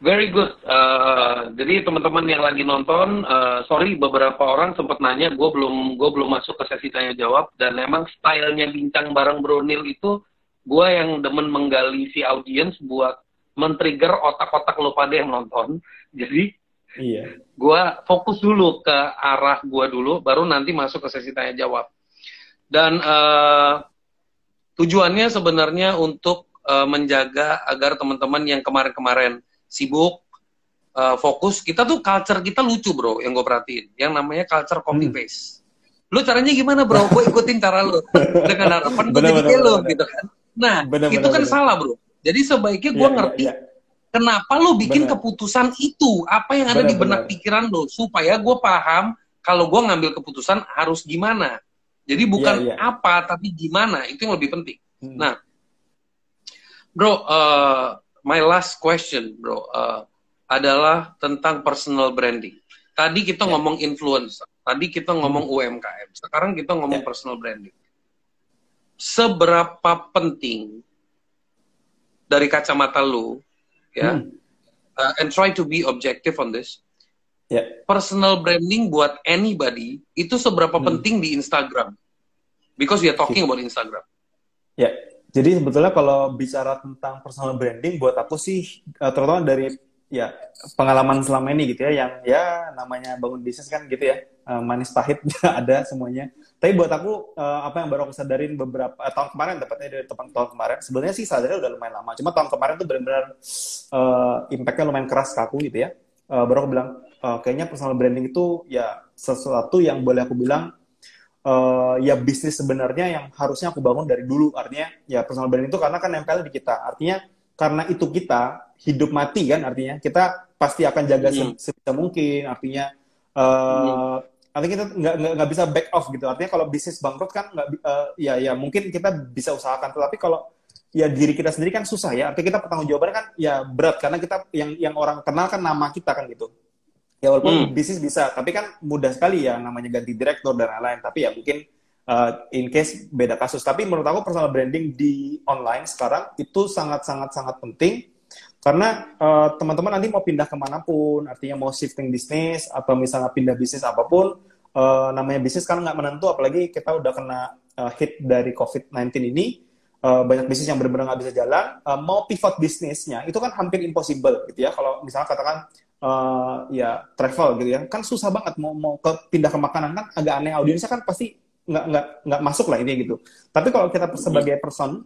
Very good. Uh, jadi teman-teman yang lagi nonton, uh, sorry beberapa orang sempat nanya, gue belum gue belum masuk ke sesi tanya jawab dan memang stylenya bincang bareng Bronil itu gue yang demen menggali si audiens buat men-trigger otak-otak lo pada yang nonton. Jadi Iya. Gua fokus dulu ke arah gua dulu, baru nanti masuk ke sesi tanya jawab. Dan uh, tujuannya sebenarnya untuk uh, menjaga agar teman-teman yang kemarin-kemarin sibuk uh, fokus, kita tuh culture kita lucu bro, yang gue perhatiin, yang namanya culture copy hmm. paste. Hmm. Lu caranya gimana bro? gue ikutin cara lu dengan harapan gue jadi kayak lu gitu kan. Nah, bener, itu bener, kan bener. salah bro. Jadi sebaiknya gue ya, ngerti ya, ya Kenapa lo bikin bener. keputusan itu? Apa yang ada bener, di benak bener. pikiran lo? Supaya gue paham kalau gue ngambil keputusan harus gimana. Jadi bukan yeah, yeah. apa, tapi gimana. Itu yang lebih penting. Hmm. Nah, bro, uh, my last question, bro, uh, adalah tentang personal branding. Tadi kita yeah. ngomong influencer, tadi kita ngomong hmm. UMKM, sekarang kita ngomong yeah. personal branding. Seberapa penting dari kacamata lu ya hmm. uh, and try to be objective on this yeah. personal branding buat anybody itu seberapa hmm. penting di Instagram because we are talking about Instagram ya yeah. jadi sebetulnya kalau bicara tentang personal branding buat aku sih uh, terutama dari ya pengalaman selama ini gitu ya yang ya namanya bangun bisnis kan gitu ya uh, manis pahit ada semuanya. Tapi buat aku uh, apa yang baru aku sadarin beberapa uh, tahun kemarin tepatnya dari tahun tahun kemarin sebenarnya sih sadarnya udah lumayan lama. Cuma tahun kemarin tuh benar-benar uh, impactnya lumayan keras ke aku gitu ya. Uh, baru aku bilang uh, kayaknya personal branding itu ya sesuatu yang boleh aku bilang uh, ya bisnis sebenarnya yang harusnya aku bangun dari dulu. Artinya ya personal branding itu karena kan nempel di kita. Artinya karena itu kita hidup mati kan artinya kita pasti akan jaga hmm. sebisa mungkin artinya uh, hmm. artinya kita nggak nggak bisa back off gitu artinya kalau bisnis bangkrut kan nggak uh, ya ya mungkin kita bisa usahakan tetapi kalau ya diri kita sendiri kan susah ya artinya kita pertanggung jawabannya kan ya berat karena kita yang yang orang kenal kan nama kita kan gitu ya walaupun hmm. bisnis bisa tapi kan mudah sekali ya namanya ganti direktur dan lain-lain tapi ya mungkin uh, in case beda kasus. Tapi menurut aku personal branding di online sekarang itu sangat-sangat sangat penting karena uh, teman-teman nanti mau pindah ke mana pun, artinya mau shifting bisnis atau misalnya pindah bisnis apa pun, uh, namanya bisnis kan nggak menentu, apalagi kita udah kena uh, hit dari COVID-19 ini, uh, banyak bisnis yang benar-benar nggak bisa jalan, uh, mau pivot bisnisnya itu kan hampir impossible gitu ya. Kalau misalnya katakan uh, ya travel gitu ya, kan susah banget mau mau ke pindah ke makanan kan agak aneh audiensnya kan pasti nggak nggak nggak masuk lah ini gitu. Tapi kalau kita sebagai person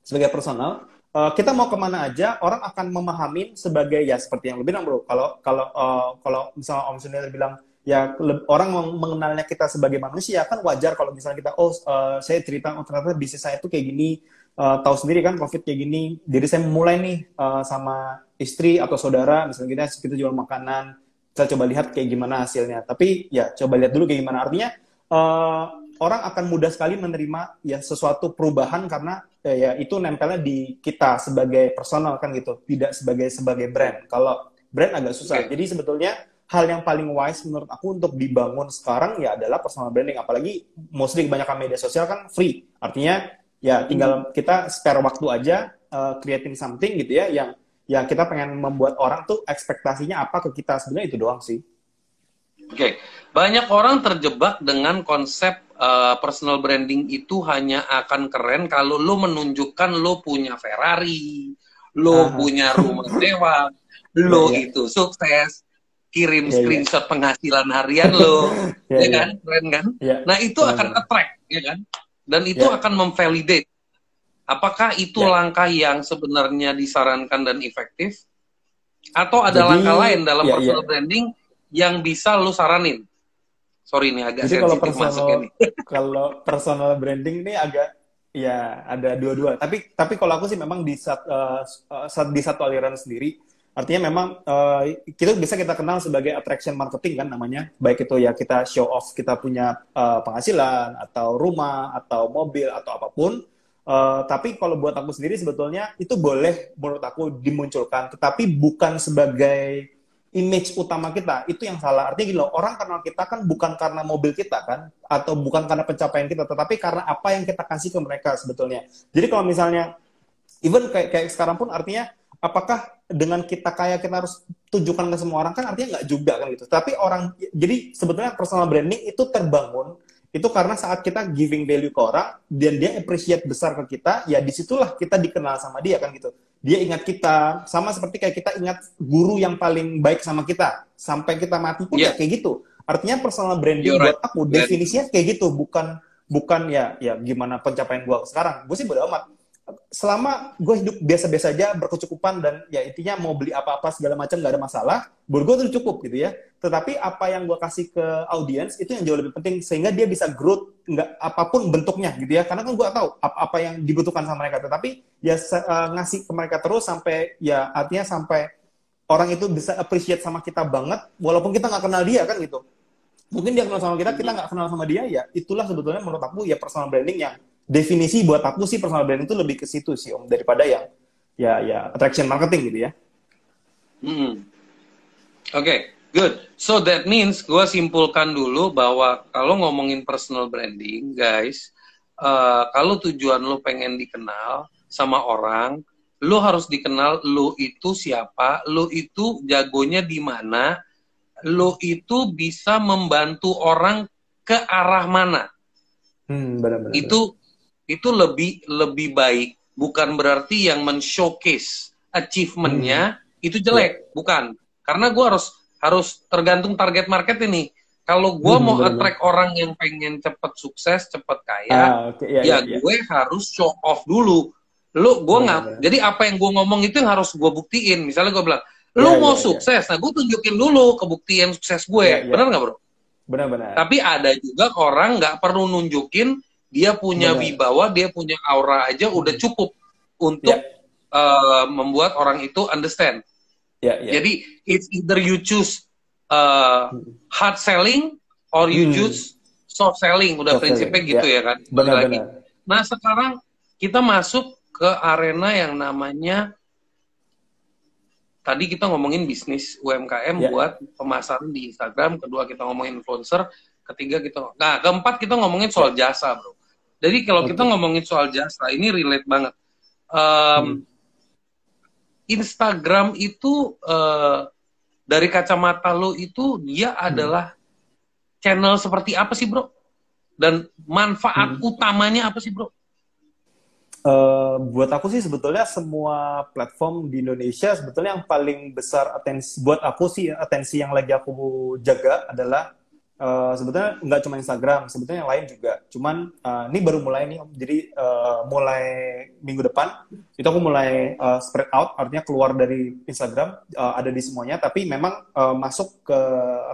sebagai personal uh, kita mau ke mana aja orang akan memahami sebagai ya seperti yang lu bilang bro. Kalau kalau uh, kalau misalnya Om Sunil bilang ya orang mengenalnya kita sebagai manusia kan wajar kalau misalnya kita oh uh, saya cerita oh ternyata bisnis saya tuh kayak gini uh, tahu sendiri kan covid kayak gini jadi saya mulai nih uh, sama istri atau saudara misalnya kita kita jual makanan kita coba lihat kayak gimana hasilnya tapi ya coba lihat dulu kayak gimana artinya uh, orang akan mudah sekali menerima ya sesuatu perubahan karena ya, ya itu nempelnya di kita sebagai personal kan gitu, tidak sebagai sebagai brand. Kalau brand agak susah. Okay. Jadi sebetulnya hal yang paling wise menurut aku untuk dibangun sekarang ya adalah personal branding. Apalagi mostly kebanyakan media sosial kan free. Artinya ya tinggal hmm. kita spare waktu aja uh, creating something gitu ya yang ya kita pengen membuat orang tuh ekspektasinya apa ke kita sebenarnya itu doang sih. Oke, okay. banyak orang terjebak dengan konsep uh, personal branding itu hanya akan keren kalau lo menunjukkan lo punya Ferrari, lo uh punya rumah dewa, lo yeah. itu sukses. kirim Iya, iya. screenshot penghasilan harian lo, Iya, ya iya. kan, keren kan? Iya. Nah itu akan attract, ya kan? Dan itu akan memvalidate. Apakah itu langkah yang sebenarnya disarankan dan efektif? Atau ada Jadi, langkah lain dalam personal branding yang bisa lu saranin? Sorry nih agak Jadi kalau personal nih. kalau personal branding ini agak ya ada dua-dua. Tapi tapi kalau aku sih memang di sat, sat- di satu aliran sendiri. Artinya memang eh, kita bisa kita kenal sebagai attraction marketing kan namanya. Baik itu ya kita show off kita punya eh, penghasilan atau rumah atau mobil atau apa pun. Eh, tapi kalau buat aku sendiri sebetulnya itu boleh menurut aku dimunculkan, tetapi bukan sebagai image utama kita itu yang salah. Artinya gini loh orang kenal kita kan bukan karena mobil kita kan atau bukan karena pencapaian kita tetapi karena apa yang kita kasih ke mereka sebetulnya. Jadi kalau misalnya even kayak kayak sekarang pun artinya apakah dengan kita kaya kita harus tunjukkan ke semua orang? Kan artinya nggak juga kan gitu. Tapi orang jadi sebetulnya personal branding itu terbangun itu karena saat kita giving value ke orang dan dia appreciate besar ke kita ya di situlah kita dikenal sama dia kan gitu dia ingat kita. Sama seperti kayak kita ingat guru yang paling baik sama kita. Sampai kita mati pun Iya. ya kayak gitu. Artinya personal branding You're buat right. aku definisinya kayak gitu. Bukan bukan ya ya gimana pencapaian gua sekarang. Gue sih bodo amat selama gue hidup biasa-biasa aja berkecukupan dan ya intinya mau beli apa-apa segala macam gak ada masalah buat gue itu cukup gitu ya. Tetapi apa yang gue kasih ke audiens itu yang jauh lebih penting sehingga dia bisa growth nggak apa pun bentuknya gitu ya. Karena kan gue tahu apa, apa yang dibutuhkan sama mereka. Tetapi ya eh, ngasih ke mereka terus sampai ya artinya sampai orang itu bisa appreciate sama kita banget walaupun kita nggak kenal dia kan gitu. Mungkin dia kenal sama kita kita nggak kenal sama dia ya itulah sebetulnya menurut aku ya personal branding yang definisi buat aku sih personal branding itu lebih ke situ sih om daripada yang ya ya attraction marketing gitu ya Hmm. Oke, good. So that means gue simpulkan dulu bahwa kalau ngomongin personal branding, guys, eh, kalau tujuan lo pengen dikenal sama orang, lo harus dikenal lo itu siapa, lo itu jagonya di mana, lo itu bisa membantu orang ke arah mana. hmm benar-benar Itu itu lebih lebih baik, bukan berarti yang men-showcase achievement-nya itu jelek, bukan. Karena gue harus harus tergantung target market ini. Kalau gue Hmm, mau benar-benar. attract orang yang pengen cepet sukses, cepet kaya, ah, oke, ya, ya, ya, ya. gue harus show off dulu. Lu gue nggak, Benar-benar. jadi apa yang gue ngomong itu yang harus gue buktiin. Misalnya gue bilang, lu Ya, mau ya, ya. sukses, nah gue tunjukin dulu kebuktian sukses gue, Ya, ya. benar nggak bro? benar-benar Tapi ada juga orang nggak perlu nunjukin dia punya Benar. wibawa, dia punya aura aja udah cukup untuk Ya. eh, membuat orang itu understand. ya, ya. Jadi it's either you choose uh, hard selling or you Hmm. choose soft selling. Udah Soft prinsipnya selling, gitu ya. ya kan. Balik lagi. Nah sekarang kita masuk ke arena yang namanya tadi kita ngomongin bisnis UMKM Ya. buat pemasaran di Instagram, kedua kita ngomongin influencer, ketiga kita nah keempat kita ngomongin soal jasa, Bro. Jadi kalau Oke. kita ngomongin soal jasa, ini relate banget. Um, Hmm. Instagram itu eh, dari kacamata lo itu dia Hmm. adalah channel seperti apa sih, Bro? Dan manfaat Hmm. utamanya apa sih, Bro? Eh, buat aku sih sebetulnya semua platform di Indonesia sebetulnya yang paling besar atensi buat aku sih atensi yang lagi aku jaga adalah eh, sebetulnya nggak cuma Instagram sebetulnya yang lain juga cuman eh, ini baru mulai nih jadi eh, mulai minggu depan itu aku mulai eh, spread out artinya keluar dari Instagram eh, ada di semuanya tapi memang eh, masuk ke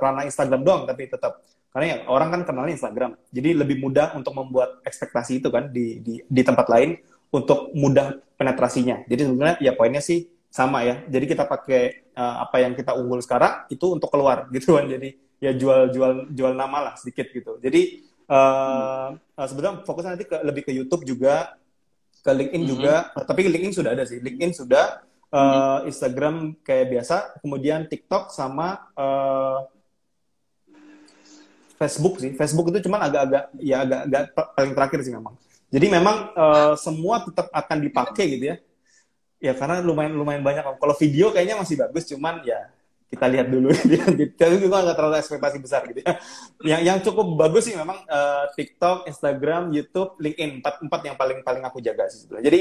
ranah Instagram doang tapi tetap karena ya orang kan kenalnya Instagram jadi lebih mudah untuk membuat ekspektasi itu kan di di, di tempat lain untuk mudah penetrasinya. Jadi sebenarnya ya poinnya sih sama ya. Jadi kita pakai uh, apa yang kita unggul sekarang itu untuk keluar gitu kan. Jadi ya jual jual jual nama lah sedikit gitu. Jadi uh, uh, sebenarnya fokusnya nanti ke, lebih ke YouTube juga, ke LinkedIn Mhm. juga. Uh, tapi LinkedIn sudah ada sih. LinkedIn sudah, uh, Instagram kayak biasa, kemudian TikTok sama uh, Facebook sih. Facebook itu cuman agak-agak ya agak-agak paling terakhir sih memang. Jadi memang eh, semua tetap akan dipakai gitu ya. Ya karena lumayan lumayan banyak. Kalau video kayaknya masih bagus, cuman ya kita lihat dulu. Tapi juga nggak terlalu ekspektasi besar gitu ya. Yang yang cukup bagus sih memang eh, TikTok, Instagram, YouTube, LinkedIn empat empat yang paling paling aku jaga sih sebetulnya. Jadi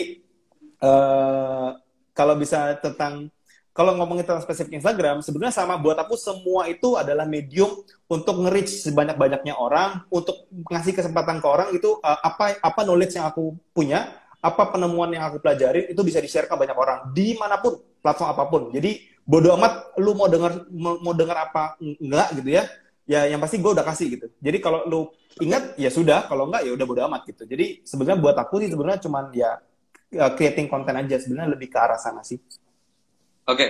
eh, kalau bisa tentang kalau ngomongin tentang spesifik Instagram, sebenarnya sama buat aku semua itu adalah medium untuk nge-reach sebanyak-banyaknya orang, untuk ngasih kesempatan ke orang itu uh, apa apa knowledge yang aku punya, apa penemuan yang aku pelajari itu bisa di-share ke banyak orang di mana pun platform apa pun. Jadi bodo amat lu mau dengar mau, dengar apa enggak gitu ya. Ya yang pasti gue udah kasih gitu. Jadi kalau lu ingat ya sudah, kalau enggak ya udah bodo amat gitu. Jadi sebenarnya buat aku sih sebenarnya cuman ya, ya creating content aja sebenarnya lebih ke arah sana sih. Oke, okay.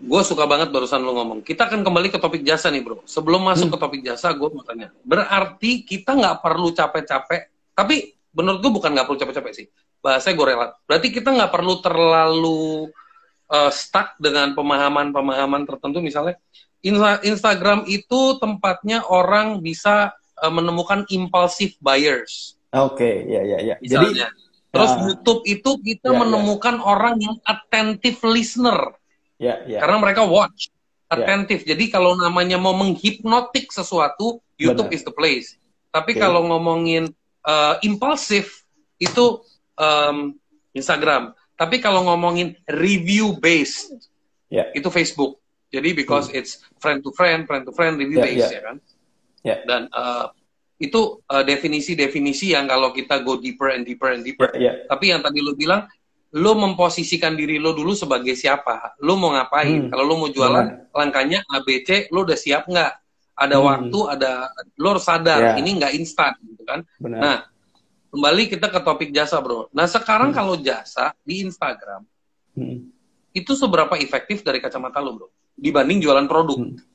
gue suka banget barusan lo ngomong. Kita akan kembali ke topik jasa nih bro. Sebelum masuk hmm. ke topik jasa, gue mau tanya. Berarti kita nggak perlu capek-capek. Tapi menurut gue bukan nggak perlu capek-capek sih. Bahasanya gue rela. Berarti kita nggak perlu terlalu uh, stuck dengan pemahaman-pemahaman tertentu. Misalnya Insta Instagram itu tempatnya orang bisa uh, menemukan impulsive buyers. Oke, okay, ya ya ya. Jadi Terus uh, YouTube itu kita yeah, ya. menemukan yeah. orang yang attentive listener. Yeah, yeah. Karena mereka watch, ya. attentive. Yeah. Jadi kalau namanya mau menghipnotik sesuatu, YouTube Benar. is the place. Tapi okay. kalau ngomongin uh, impulsif itu um, Instagram. Tapi kalau ngomongin review based, yeah. itu Facebook. Jadi because hmm. it's friend to friend, friend to friend, review yeah, based yeah. ya kan. Yeah. Dan uh, itu uh, definisi-definisi yang kalau kita go deeper and deeper and deeper. Yeah, yeah. Tapi yang tadi lo bilang, lo memposisikan diri lo dulu sebagai siapa, lo mau ngapain. Hmm. Kalau lo mau jualan, yeah. langkahnya ABC, lo udah siap nggak? Ada hmm. waktu, ada lo harus sadar, yeah. ini nggak instan, gitu kan? Benar. Nah, kembali kita ke topik jasa, bro. Nah, sekarang hmm. kalau jasa di Instagram, hmm. itu seberapa efektif dari kacamata lo, bro? Dibanding jualan produk. Hmm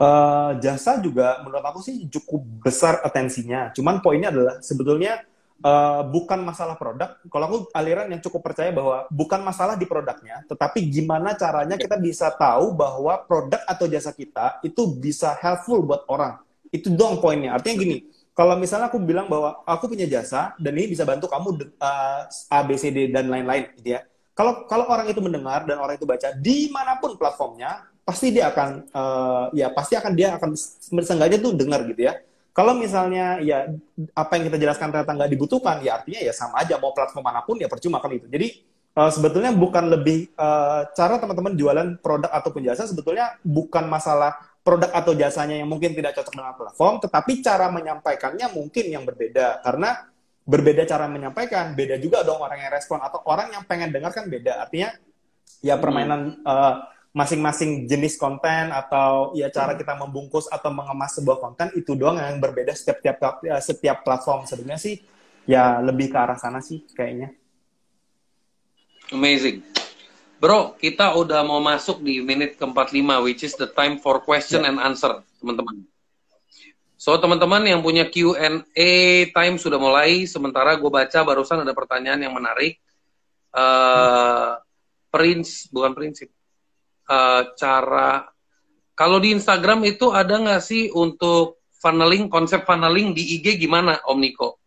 Uh, jasa juga menurut aku sih cukup besar atensinya. Cuman poinnya adalah sebetulnya uh, bukan masalah produk. Kalau aku aliran yang cukup percaya bahwa bukan masalah di produknya, tetapi gimana caranya kita bisa tahu bahwa produk atau jasa kita itu bisa helpful buat orang. Itu dong poinnya. Artinya gini, kalau misalnya aku bilang bahwa aku punya jasa dan ini bisa bantu kamu uh, A, B, C, D dan lain-lain, gitu ya. Kalau kalau orang itu mendengar dan orang itu baca di mana pun platformnya, pasti dia akan uh, ya pasti akan dia akan sengaja tuh dengar gitu ya. Kalau misalnya ya apa yang kita jelaskan ternyata nggak dibutuhkan, ya artinya ya sama aja mau platform mana pun ya percuma kan itu. Jadi uh, sebetulnya bukan lebih uh, cara teman-teman jualan produk ataupun jasa sebetulnya bukan masalah produk atau jasanya yang mungkin tidak cocok dengan platform, tetapi cara menyampaikannya mungkin yang berbeda karena berbeda cara menyampaikan, beda juga dong orang yang respon atau orang yang pengen dengar kan beda. Artinya ya permainan hmm. uh, masing-masing jenis konten atau ya cara kita membungkus atau mengemas sebuah konten itu doang yang berbeda setiap tiap ya, setiap platform sebenarnya sih ya lebih ke arah sana sih kayaknya. Amazing. Bro, kita udah mau masuk di menit ke-45 which is the time for question yeah. and answer, teman-teman. So, teman-teman yang punya Q&A time sudah mulai. Sementara gue baca barusan ada pertanyaan yang menarik. Uh, hmm. Prince, bukan prinsip uh, cara kalau di Instagram itu ada nggak sih untuk funneling konsep funneling di IG gimana Om Niko?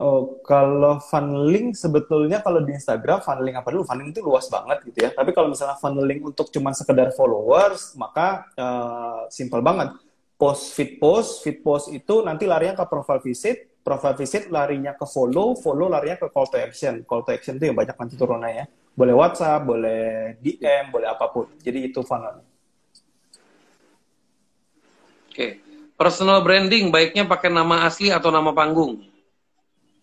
Oh, kalau funneling sebetulnya kalau di Instagram funneling apa dulu? Funneling itu luas banget gitu ya. Tapi kalau misalnya funneling untuk cuma sekedar followers, maka uh, simple banget. Post feed post, feed post itu nanti larinya ke profile visit, profile visit larinya ke follow, follow larinya ke call to action. Call to action itu yang banyak nanti turunnya ya. Boleh WhatsApp, boleh DM, boleh apa pun. Jadi itu funnel. Oke. Personal branding baiknya pakai nama asli atau nama panggung?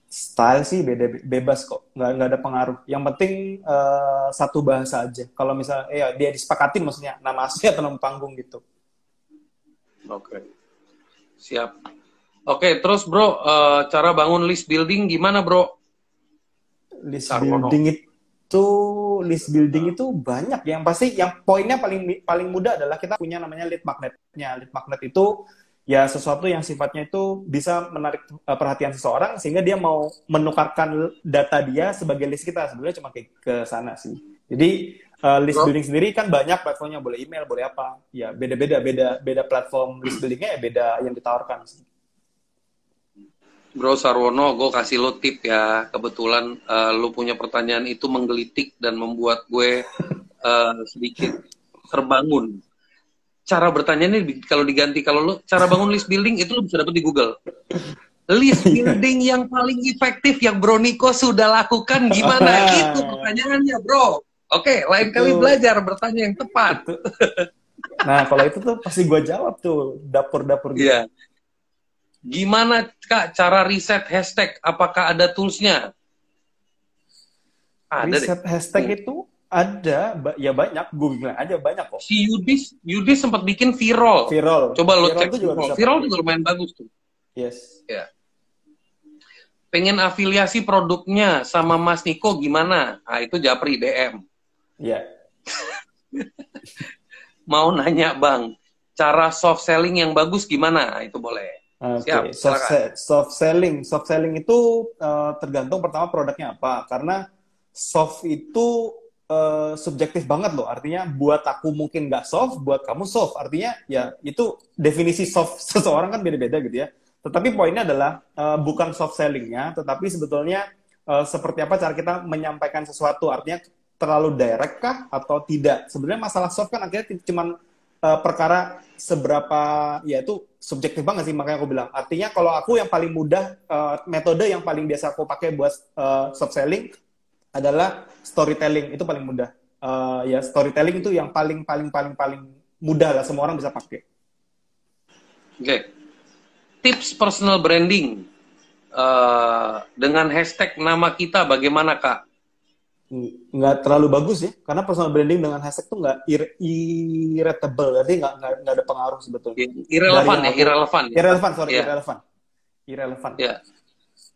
Style sih beda bebas kok, nggak nggak ada pengaruh. Yang penting uh, satu bahasa aja. Kalau misalnya, ya dia disepakatin maksudnya nama asli atau nama panggung gitu. Oke, siap. Oke, terus bro, uh, cara bangun list building gimana bro? List Sarwono. building itu itu list building itu banyak yang pasti yang poinnya paling paling mudah adalah kita punya namanya lead magnetnya lead magnet itu ya sesuatu yang sifatnya itu bisa menarik uh, perhatian seseorang sehingga dia mau menukarkan data dia sebagai list kita sebenarnya cuma ke, ke sana sih jadi uh, list building sendiri kan banyak platformnya boleh email boleh apa ya beda beda beda beda platform list buildingnya ya beda yang ditawarkan sih. Bro Sarwono, gue kasih lo tip ya. Kebetulan uh, lo punya pertanyaan itu menggelitik dan membuat gue uh, sedikit terbangun. Cara bertanya ini kalau diganti kalau lo cara bangun list building itu lo bisa dapat di Google. List building yang paling efektif yang Bro Niko sudah lakukan gimana? itu pertanyaannya, Bro. Oke, lain kali belajar bertanya yang tepat. Nah, kalau itu tuh pasti gue jawab tuh dapur-dapur gitu. Iya. Gimana Kak cara riset hashtag? Apakah ada toolsnya? Ada deh. Riset hashtag itu ada, ya banyak. Gue bilang aja banyak kok. Si Yudis, Yudis sempat bikin viral. Viral. Coba lo Viral cek juga viral. Viral juga lumayan bagus tuh. Yes. Ya. Pengen afiliasi produknya sama Mas Niko gimana? Ah itu Japri DM. Iya. Mau nanya Bang, cara soft selling yang bagus gimana? Ah, itu boleh. Oke, Siap, soft, se- soft selling. Soft selling itu eh, tergantung pertama produknya apa. Karena soft itu eh, subjektif banget loh. Artinya buat aku mungkin nggak soft, buat kamu soft. Artinya ya itu definisi soft seseorang kan beda-beda gitu ya. Tetapi poinnya adalah eh, bukan soft sellingnya, tetapi sebetulnya eh, seperti apa cara kita menyampaikan sesuatu. Artinya terlalu direct kah atau tidak? Sebenarnya masalah soft kan akhirnya cuman eh, perkara seberapa ya itu subjektif banget sih makanya aku bilang artinya kalau aku yang paling mudah eh, metode yang paling biasa aku pakai buat eh, soft selling adalah storytelling itu paling mudah Eh, ya storytelling itu yang paling paling paling paling mudah lah semua orang bisa pakai Oke. Tips personal branding eh, dengan hashtag nama kita bagaimana Kak? Ng- nggak terlalu bagus ya karena personal branding dengan hashtag tuh nggak ir- irrelatable jadi nggak nggak nggak ada pengaruh sebetulnya Irrelevan Dari ya, aku- irrelevan. ya? irrelevant sorry Iya. irrelevant irrelevant Ya.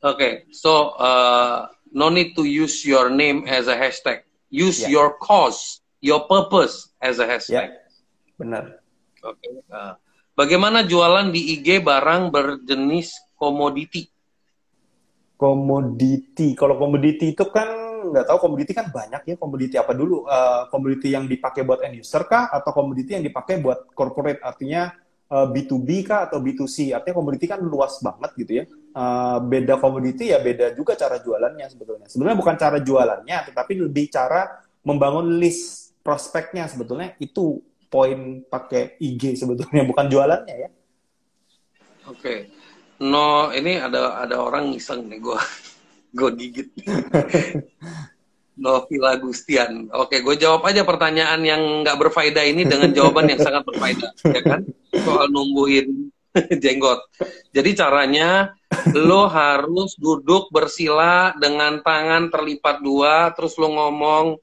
Oke, so uh, no need to use your name as a hashtag. Use Ya. your cause, your purpose as a ya hashtag. benar Oke. uh, bagaimana jualan di IG barang berjenis komoditi? komoditi. Kalau komoditi itu kan nggak tahu komoditi kan banyak ya. Komoditi apa dulu? Eh, komoditi yang dipakai buat end user kah atau komoditi yang dipakai buat corporate? Artinya eh, B2B kah atau B2C? Artinya komoditi kan luas banget gitu ya. Eh, beda komoditi ya beda juga cara jualannya sebetulnya. Sebenarnya bukan cara jualannya, tetapi lebih cara membangun list prospeknya sebetulnya itu poin pakai IG sebetulnya bukan jualannya ya. Oke. No, ini ada ada orang ngiseng nih gua. gue gigit. Novila Gustian. Oke, gue jawab aja pertanyaan yang nggak berfaedah ini dengan jawaban yang sangat berfaedah, ya kan? Soal numbuhin jenggot. Jadi caranya lo harus duduk bersila dengan tangan terlipat dua, terus lo ngomong,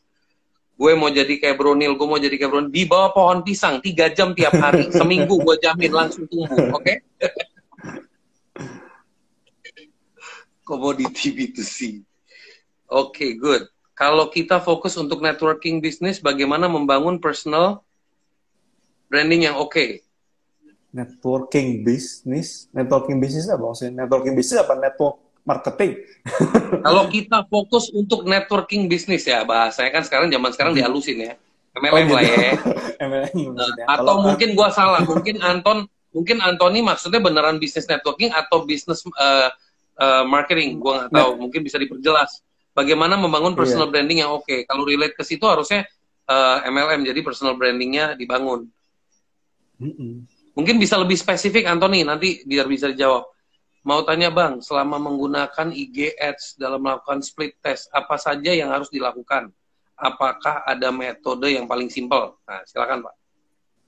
gue mau jadi kayak Bronil, gue mau jadi kayak Bronil, di bawah pohon pisang tiga jam tiap hari, seminggu gue jamin langsung tumbuh, oke? Komoditi B2C. Oke, good. Kalau kita fokus untuk networking bisnis, bagaimana membangun personal branding yang oke? Networking business networking business apa maksudnya networking business apa network marketing Kalau kita fokus untuk networking bisnis ya, bahasanya kan sekarang zaman sekarang dihalusin ya. MLM Oh, lah gitu. ya. MLM maksudnya. atau Kalau- mungkin gua salah, mungkin Anton, mungkin Antoni maksudnya beneran bisnis networking atau bisnis eh, eh, marketing, gua nggak tahu. Mungkin bisa diperjelas. Bagaimana membangun Iya. personal branding yang oke? Kalau relate ke situ harusnya eh, MLM, jadi personal brandingnya dibangun. Mm-mm. Mungkin bisa lebih spesifik Antoni nanti biar bisa dijawab. Mau tanya Bang, selama menggunakan IG Ads dalam melakukan split test, apa saja yang harus dilakukan? Apakah ada metode yang paling simpel? Nah, silakan Pak.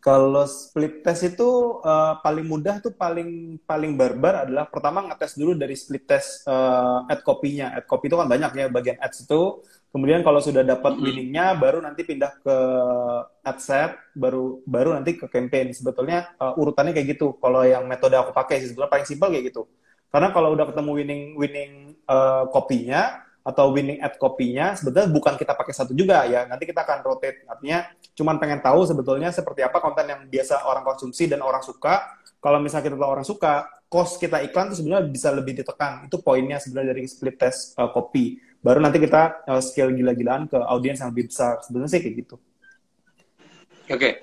Kalau split test itu eh, paling mudah tuh paling paling barbar adalah pertama ngetes dulu dari split test eh, ad copy-nya. Ad copy itu kan banyak ya bagian ads itu. Kemudian kalau sudah dapat Mhm. winningnya baru nanti pindah ke ad set, baru baru nanti ke campaign. Sebetulnya eh, urutannya kayak gitu. Kalau yang metode aku pakai sih sebetulnya paling simpel kayak gitu. Karena kalau udah ketemu winning winning eh, copy-nya atau winning ad copy-nya sebetulnya bukan kita pakai satu juga ya. Nanti kita akan rotate. Artinya cuman pengen tahu sebetulnya seperti apa konten yang biasa orang konsumsi dan orang suka. Kalau misalnya kita tahu orang suka, cost kita iklan itu sebenarnya bisa lebih ditekan. Itu poinnya sebenarnya dari split test uh, copy. Baru nanti kita uh, scale gila-gilaan ke audiens yang lebih besar. Sebenarnya sih kayak gitu. Oke,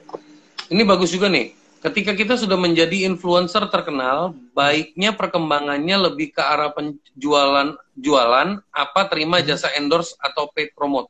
ini bagus juga nih. Ketika kita sudah menjadi influencer terkenal, baiknya perkembangannya lebih ke arah penjualan jualan, apa terima jasa endorse atau paid promote.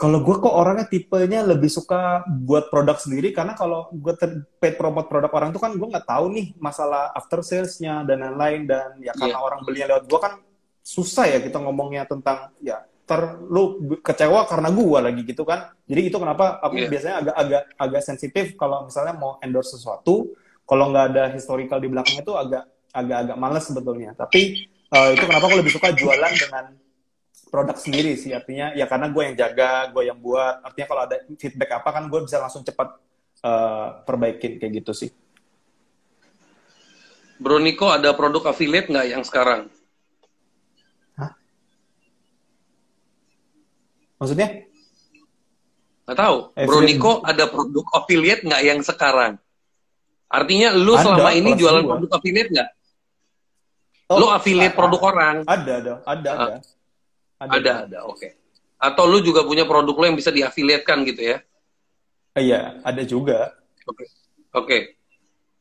Kalau gue kok orangnya tipenya lebih suka buat produk sendiri karena kalau gue paid promote produk orang itu kan gue nggak tahu nih masalah after salesnya dan lain-lain dan ya karena Iya. orang belinya lewat gue kan susah ya kita ngomongnya tentang ya ter lu kecewa karena gua lagi gitu kan. Jadi itu kenapa aku Iya. biasanya agak agak agak sensitif kalau misalnya mau endorse sesuatu kalau nggak ada historical di belakangnya itu agak agak agak males sebetulnya. Tapi eh, itu kenapa aku lebih suka jualan dengan produk sendiri sih. Artinya ya karena gue yang jaga gue yang buat. Artinya kalau ada feedback apa kan gue bisa langsung cepat eh, perbaikin kayak gitu sih. Bro Niko ada produk affiliate nggak yang sekarang? Maksudnya Nggak tahu. Affiliate. Bro Niko ada produk affiliate nggak yang sekarang? Artinya lu Ada, selama ini jualan dua. produk affiliate nggak? Oh, lu affiliate ada. produk orang? ada ada ada ada Ada, ada, oke. Atau lu juga punya produk lu yang bisa diafiliatkan gitu ya? iya ada juga Oke. Oke.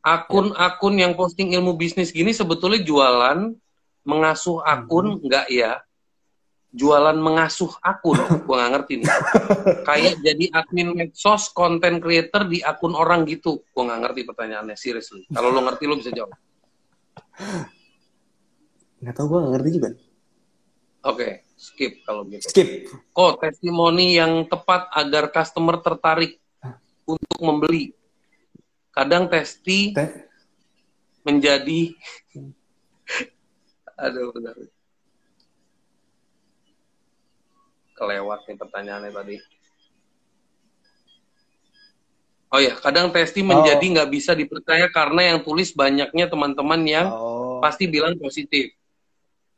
Akun-akun yang posting ilmu bisnis gini sebetulnya jualan mengasuh akun nggak ya? Jualan mengasuh akun, gua nggak ngerti nih. Kayak jadi admin medsos, content creator di akun orang gitu. Gua nggak ngerti pertanyaannya, seriously. Kalau lo ngerti lo bisa jawab. nggak tahu gue nggak ngerti juga Oke, skip kalau gitu. skip Kok testimoni yang tepat agar customer tertarik untuk membeli? Kadang testi Teh, menjadi aduh benar kelewat nih pertanyaannya tadi. Oh ya kadang testi menjadi nggak bisa dipercaya karena yang tulis banyaknya teman-teman yang oh. pasti bilang positif.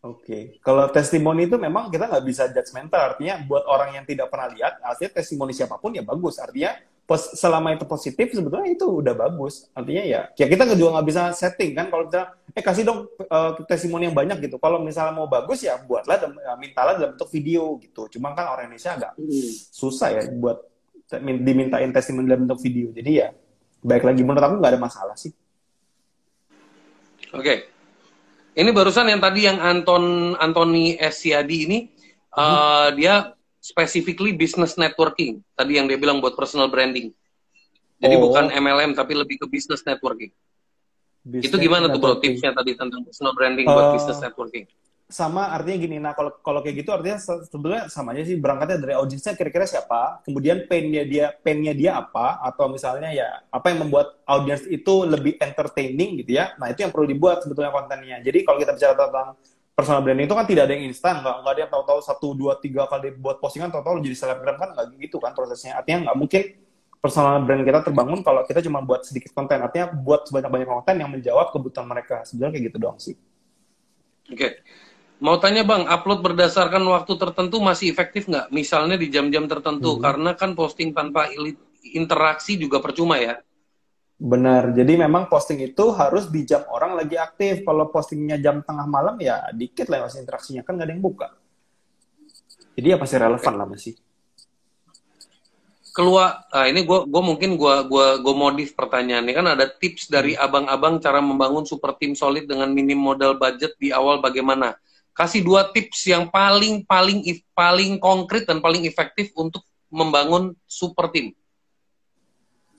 Oke, kalau testimoni itu memang kita nggak bisa judgmental. Artinya buat orang yang tidak pernah lihat, artinya testimoni siapa pun ya bagus. Artinya pos, selama itu positif sebetulnya itu udah bagus. Artinya ya, ya kita juga nggak bisa setting kan. Kalau kita, eh kasih dong eh, testimoni yang banyak gitu. Kalau misalnya mau bagus ya buatlah, dan ya, mintalah dalam bentuk video gitu. Cuma kan orang Indonesia agak susah ya buat dimintain testimoni dalam bentuk video. Jadi ya, baik lagi menurut aku nggak ada masalah sih. oke ini barusan yang tadi yang Anton Anthony S. Siadi ini eh, dia specifically business networking. Tadi yang dia bilang buat personal branding. Jadi Oh. bukan MLM tapi lebih ke business networking. Itu Business gimana tuh bro networking. tipsnya tadi tentang personal branding buat Eh, business networking? sama artinya gini nah kalau kalau kayak gitu artinya se- sebenarnya sama aja sih berangkatnya dari audiensnya kira-kira siapa kemudian painnya dia painnya dia apa atau misalnya ya apa yang membuat audiens itu lebih entertaining gitu ya. Nah itu yang perlu dibuat sebetulnya kontennya. Jadi kalau kita bicara tentang personal branding itu kan tidak ada yang instan nggak nggak ada yang tahu-tahu satu dua tiga kali buat postingan tahu-tahu jadi selebgram kan nggak gitu kan prosesnya artinya nggak mungkin personal brand kita terbangun kalau kita cuma buat sedikit konten artinya buat sebanyak-banyak konten yang menjawab kebutuhan mereka sebenarnya kayak gitu doang sih Oke. Mau tanya bang, upload berdasarkan waktu tertentu masih efektif nggak? Misalnya di jam-jam tertentu, Hmm. karena kan posting tanpa interaksi juga percuma ya. Benar, jadi memang posting itu harus di jam orang lagi aktif. Kalau postingnya jam tengah malam ya dikit lah masih interaksinya kan nggak ada yang buka. Jadi ya pasti relevan lah masih. Keluar, ah, ini gue gua mungkin gua gua gua modif pertanyaannya kan ada tips dari abang-abang cara membangun super tim solid dengan minim modal budget di awal bagaimana? Kasih dua tips yang paling paling paling konkret dan paling efektif untuk membangun super tim.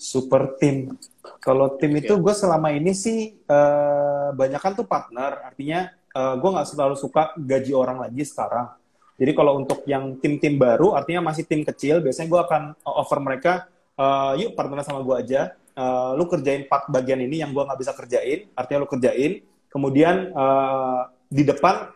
Super tim. Kalau tim itu gue selama ini sih eh, banyak kan tuh partner. Artinya eh, gue nggak selalu suka gaji orang lagi sekarang. Jadi kalau untuk yang tim-tim baru, artinya masih tim kecil, biasanya gue akan offer mereka, eh, yuk partner sama gue aja. Eh, lu kerjain part bagian ini yang gue nggak bisa kerjain, artinya lu kerjain. Kemudian eh, di depan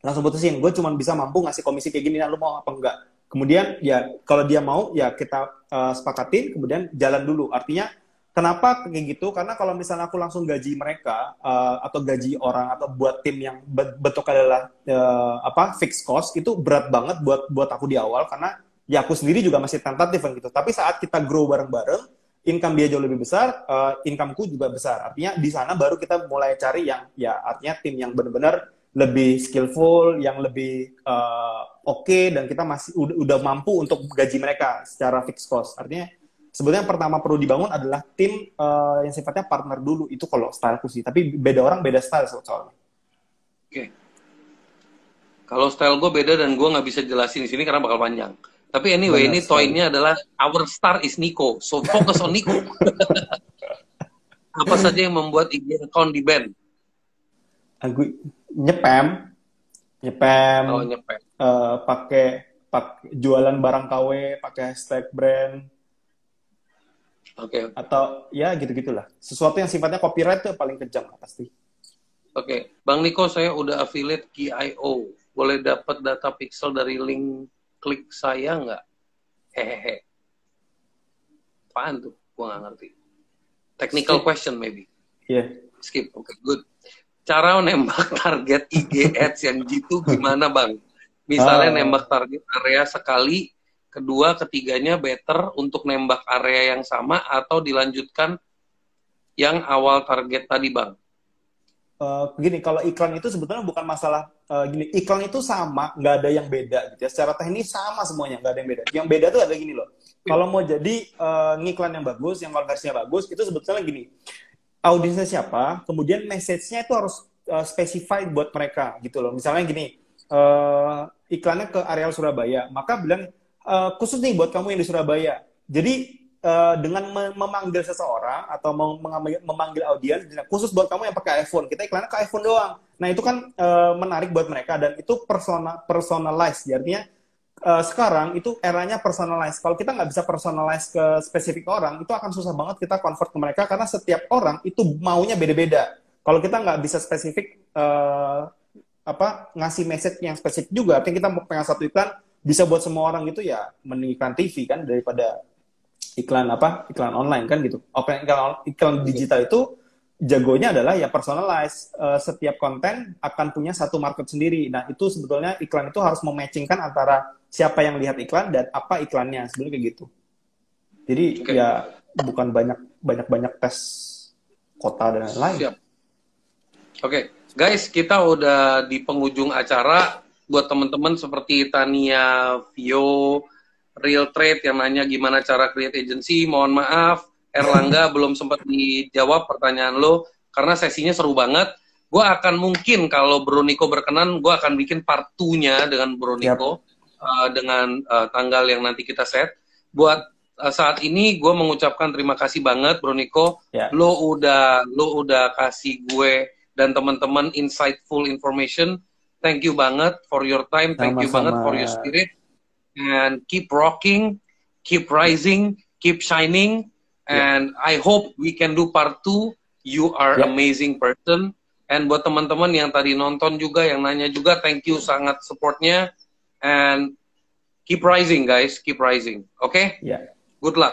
langsung putusin, gue cuma bisa mampu ngasih komisi kayak gini, nah lu mau apa enggak? Kemudian ya kalau dia mau ya kita eh, sepakatin, kemudian jalan dulu. Artinya kenapa kayak gitu? Karena kalau misalnya aku langsung gaji mereka eh, atau gaji orang atau buat tim yang be- bentuk adalah eh, apa fixed cost itu berat banget buat buat aku di awal karena ya aku sendiri juga masih tentatif kan gitu. Tapi saat kita grow bareng-bareng, income dia jauh lebih besar, eh, incomeku juga besar. Artinya di sana baru kita mulai cari yang ya artinya tim yang benar-benar lebih skillful, yang lebih eh, oke dan kita masih udah, udah mampu untuk gaji mereka secara fixed cost. Artinya sebetulnya yang pertama perlu dibangun adalah tim eh, yang sifatnya partner dulu. Itu kalau styleku sih. Tapi beda orang beda style soalnya. Oke. Kalau style gue beda dan gue nggak bisa jelasin di sini karena bakal panjang. Tapi anyway, Benar ini toy-nya adalah our star is Nico. So focus on Nico. Apa saja yang membuat IG account di band? Aku nyepam, nyepam, Oh, nyepet. eh, pakai pak jualan barang KW pakai hashtag brand Oke. atau ya gitu gitulah sesuatu yang sifatnya copyright itu paling kejam pasti Oke, Bang Niko, saya udah affiliate KIO. Boleh dapat data pixel dari link klik saya nggak? Hehehe. Apaan tuh? Gua nggak ngerti. Technical Skip. question maybe. Iya Skip. Oke, good. Cara nembak target IG ads yang gitu gimana, Bang? Misalnya Ah. nembak target area sekali, kedua, ketiganya better untuk nembak area yang sama atau dilanjutkan yang awal target tadi, Bang? Eh, gini kalau iklan itu sebetulnya bukan masalah eh, gini iklan itu sama nggak ada yang beda gitu ya secara teknis sama semuanya nggak ada yang beda yang beda tuh ada gini loh kalau mau jadi eh, ngiklan yang bagus yang konversinya bagus itu sebetulnya gini audiensnya siapa kemudian message-nya itu harus eh, specified buat mereka gitu loh. Misalnya gini eh, iklannya ke areal Surabaya maka bilang eh, khusus nih buat kamu yang di Surabaya. Jadi eh, dengan me- memanggil seseorang atau memanggil audiens khusus buat kamu yang pakai iPhone. Kita iklannya ke iPhone doang. Nah itu kan eh, menarik buat mereka dan itu persona personalized. Artinya eh, sekarang itu eranya personalized. Kalau kita nggak bisa personalize ke spesifik orang itu akan susah banget kita convert ke mereka karena setiap orang itu maunya beda-beda. Kalau kita nggak bisa spesifik eh, apa ngasih message yang spesifik juga artinya kita mau pengen satu iklan bisa buat semua orang gitu ya mending iklan TV kan daripada iklan apa iklan online kan gitu. Oke, iklan iklan digital itu jagonya adalah ya personalize Eh, setiap konten akan punya satu market sendiri. Nah itu sebetulnya iklan itu harus mematchingkan antara siapa yang lihat iklan dan apa iklannya sebenarnya kayak gitu jadi Oke. ya bukan banyak banyak banyak tes kota dan lain-lain. Oke, guys, kita udah di penghujung acara. Buat teman-teman seperti Tania, Vio, Real Trade yang nanya gimana cara create agency, mohon maaf, Erlangga belum sempat dijawab pertanyaan lo karena sesinya seru banget. Gue akan mungkin kalau Bro Niko berkenan, gue akan bikin part 2-nya dengan Bro Niko uh, dengan uh, tanggal yang nanti kita set. Buat uh, saat ini gue mengucapkan terima kasih banget Bro Niko ya lo udah lo udah kasih gue dan teman-teman insightful information. Thank you banget for your time. Thank you Sama-sama. banget for your spirit. And keep rocking, keep rising, keep shining. And I hope we can do part two. You are Yeah. amazing person. And buat teman-teman yang tadi nonton juga, yang nanya juga, thank you sangat supportnya. And keep rising guys, keep rising. okay yeah Good luck.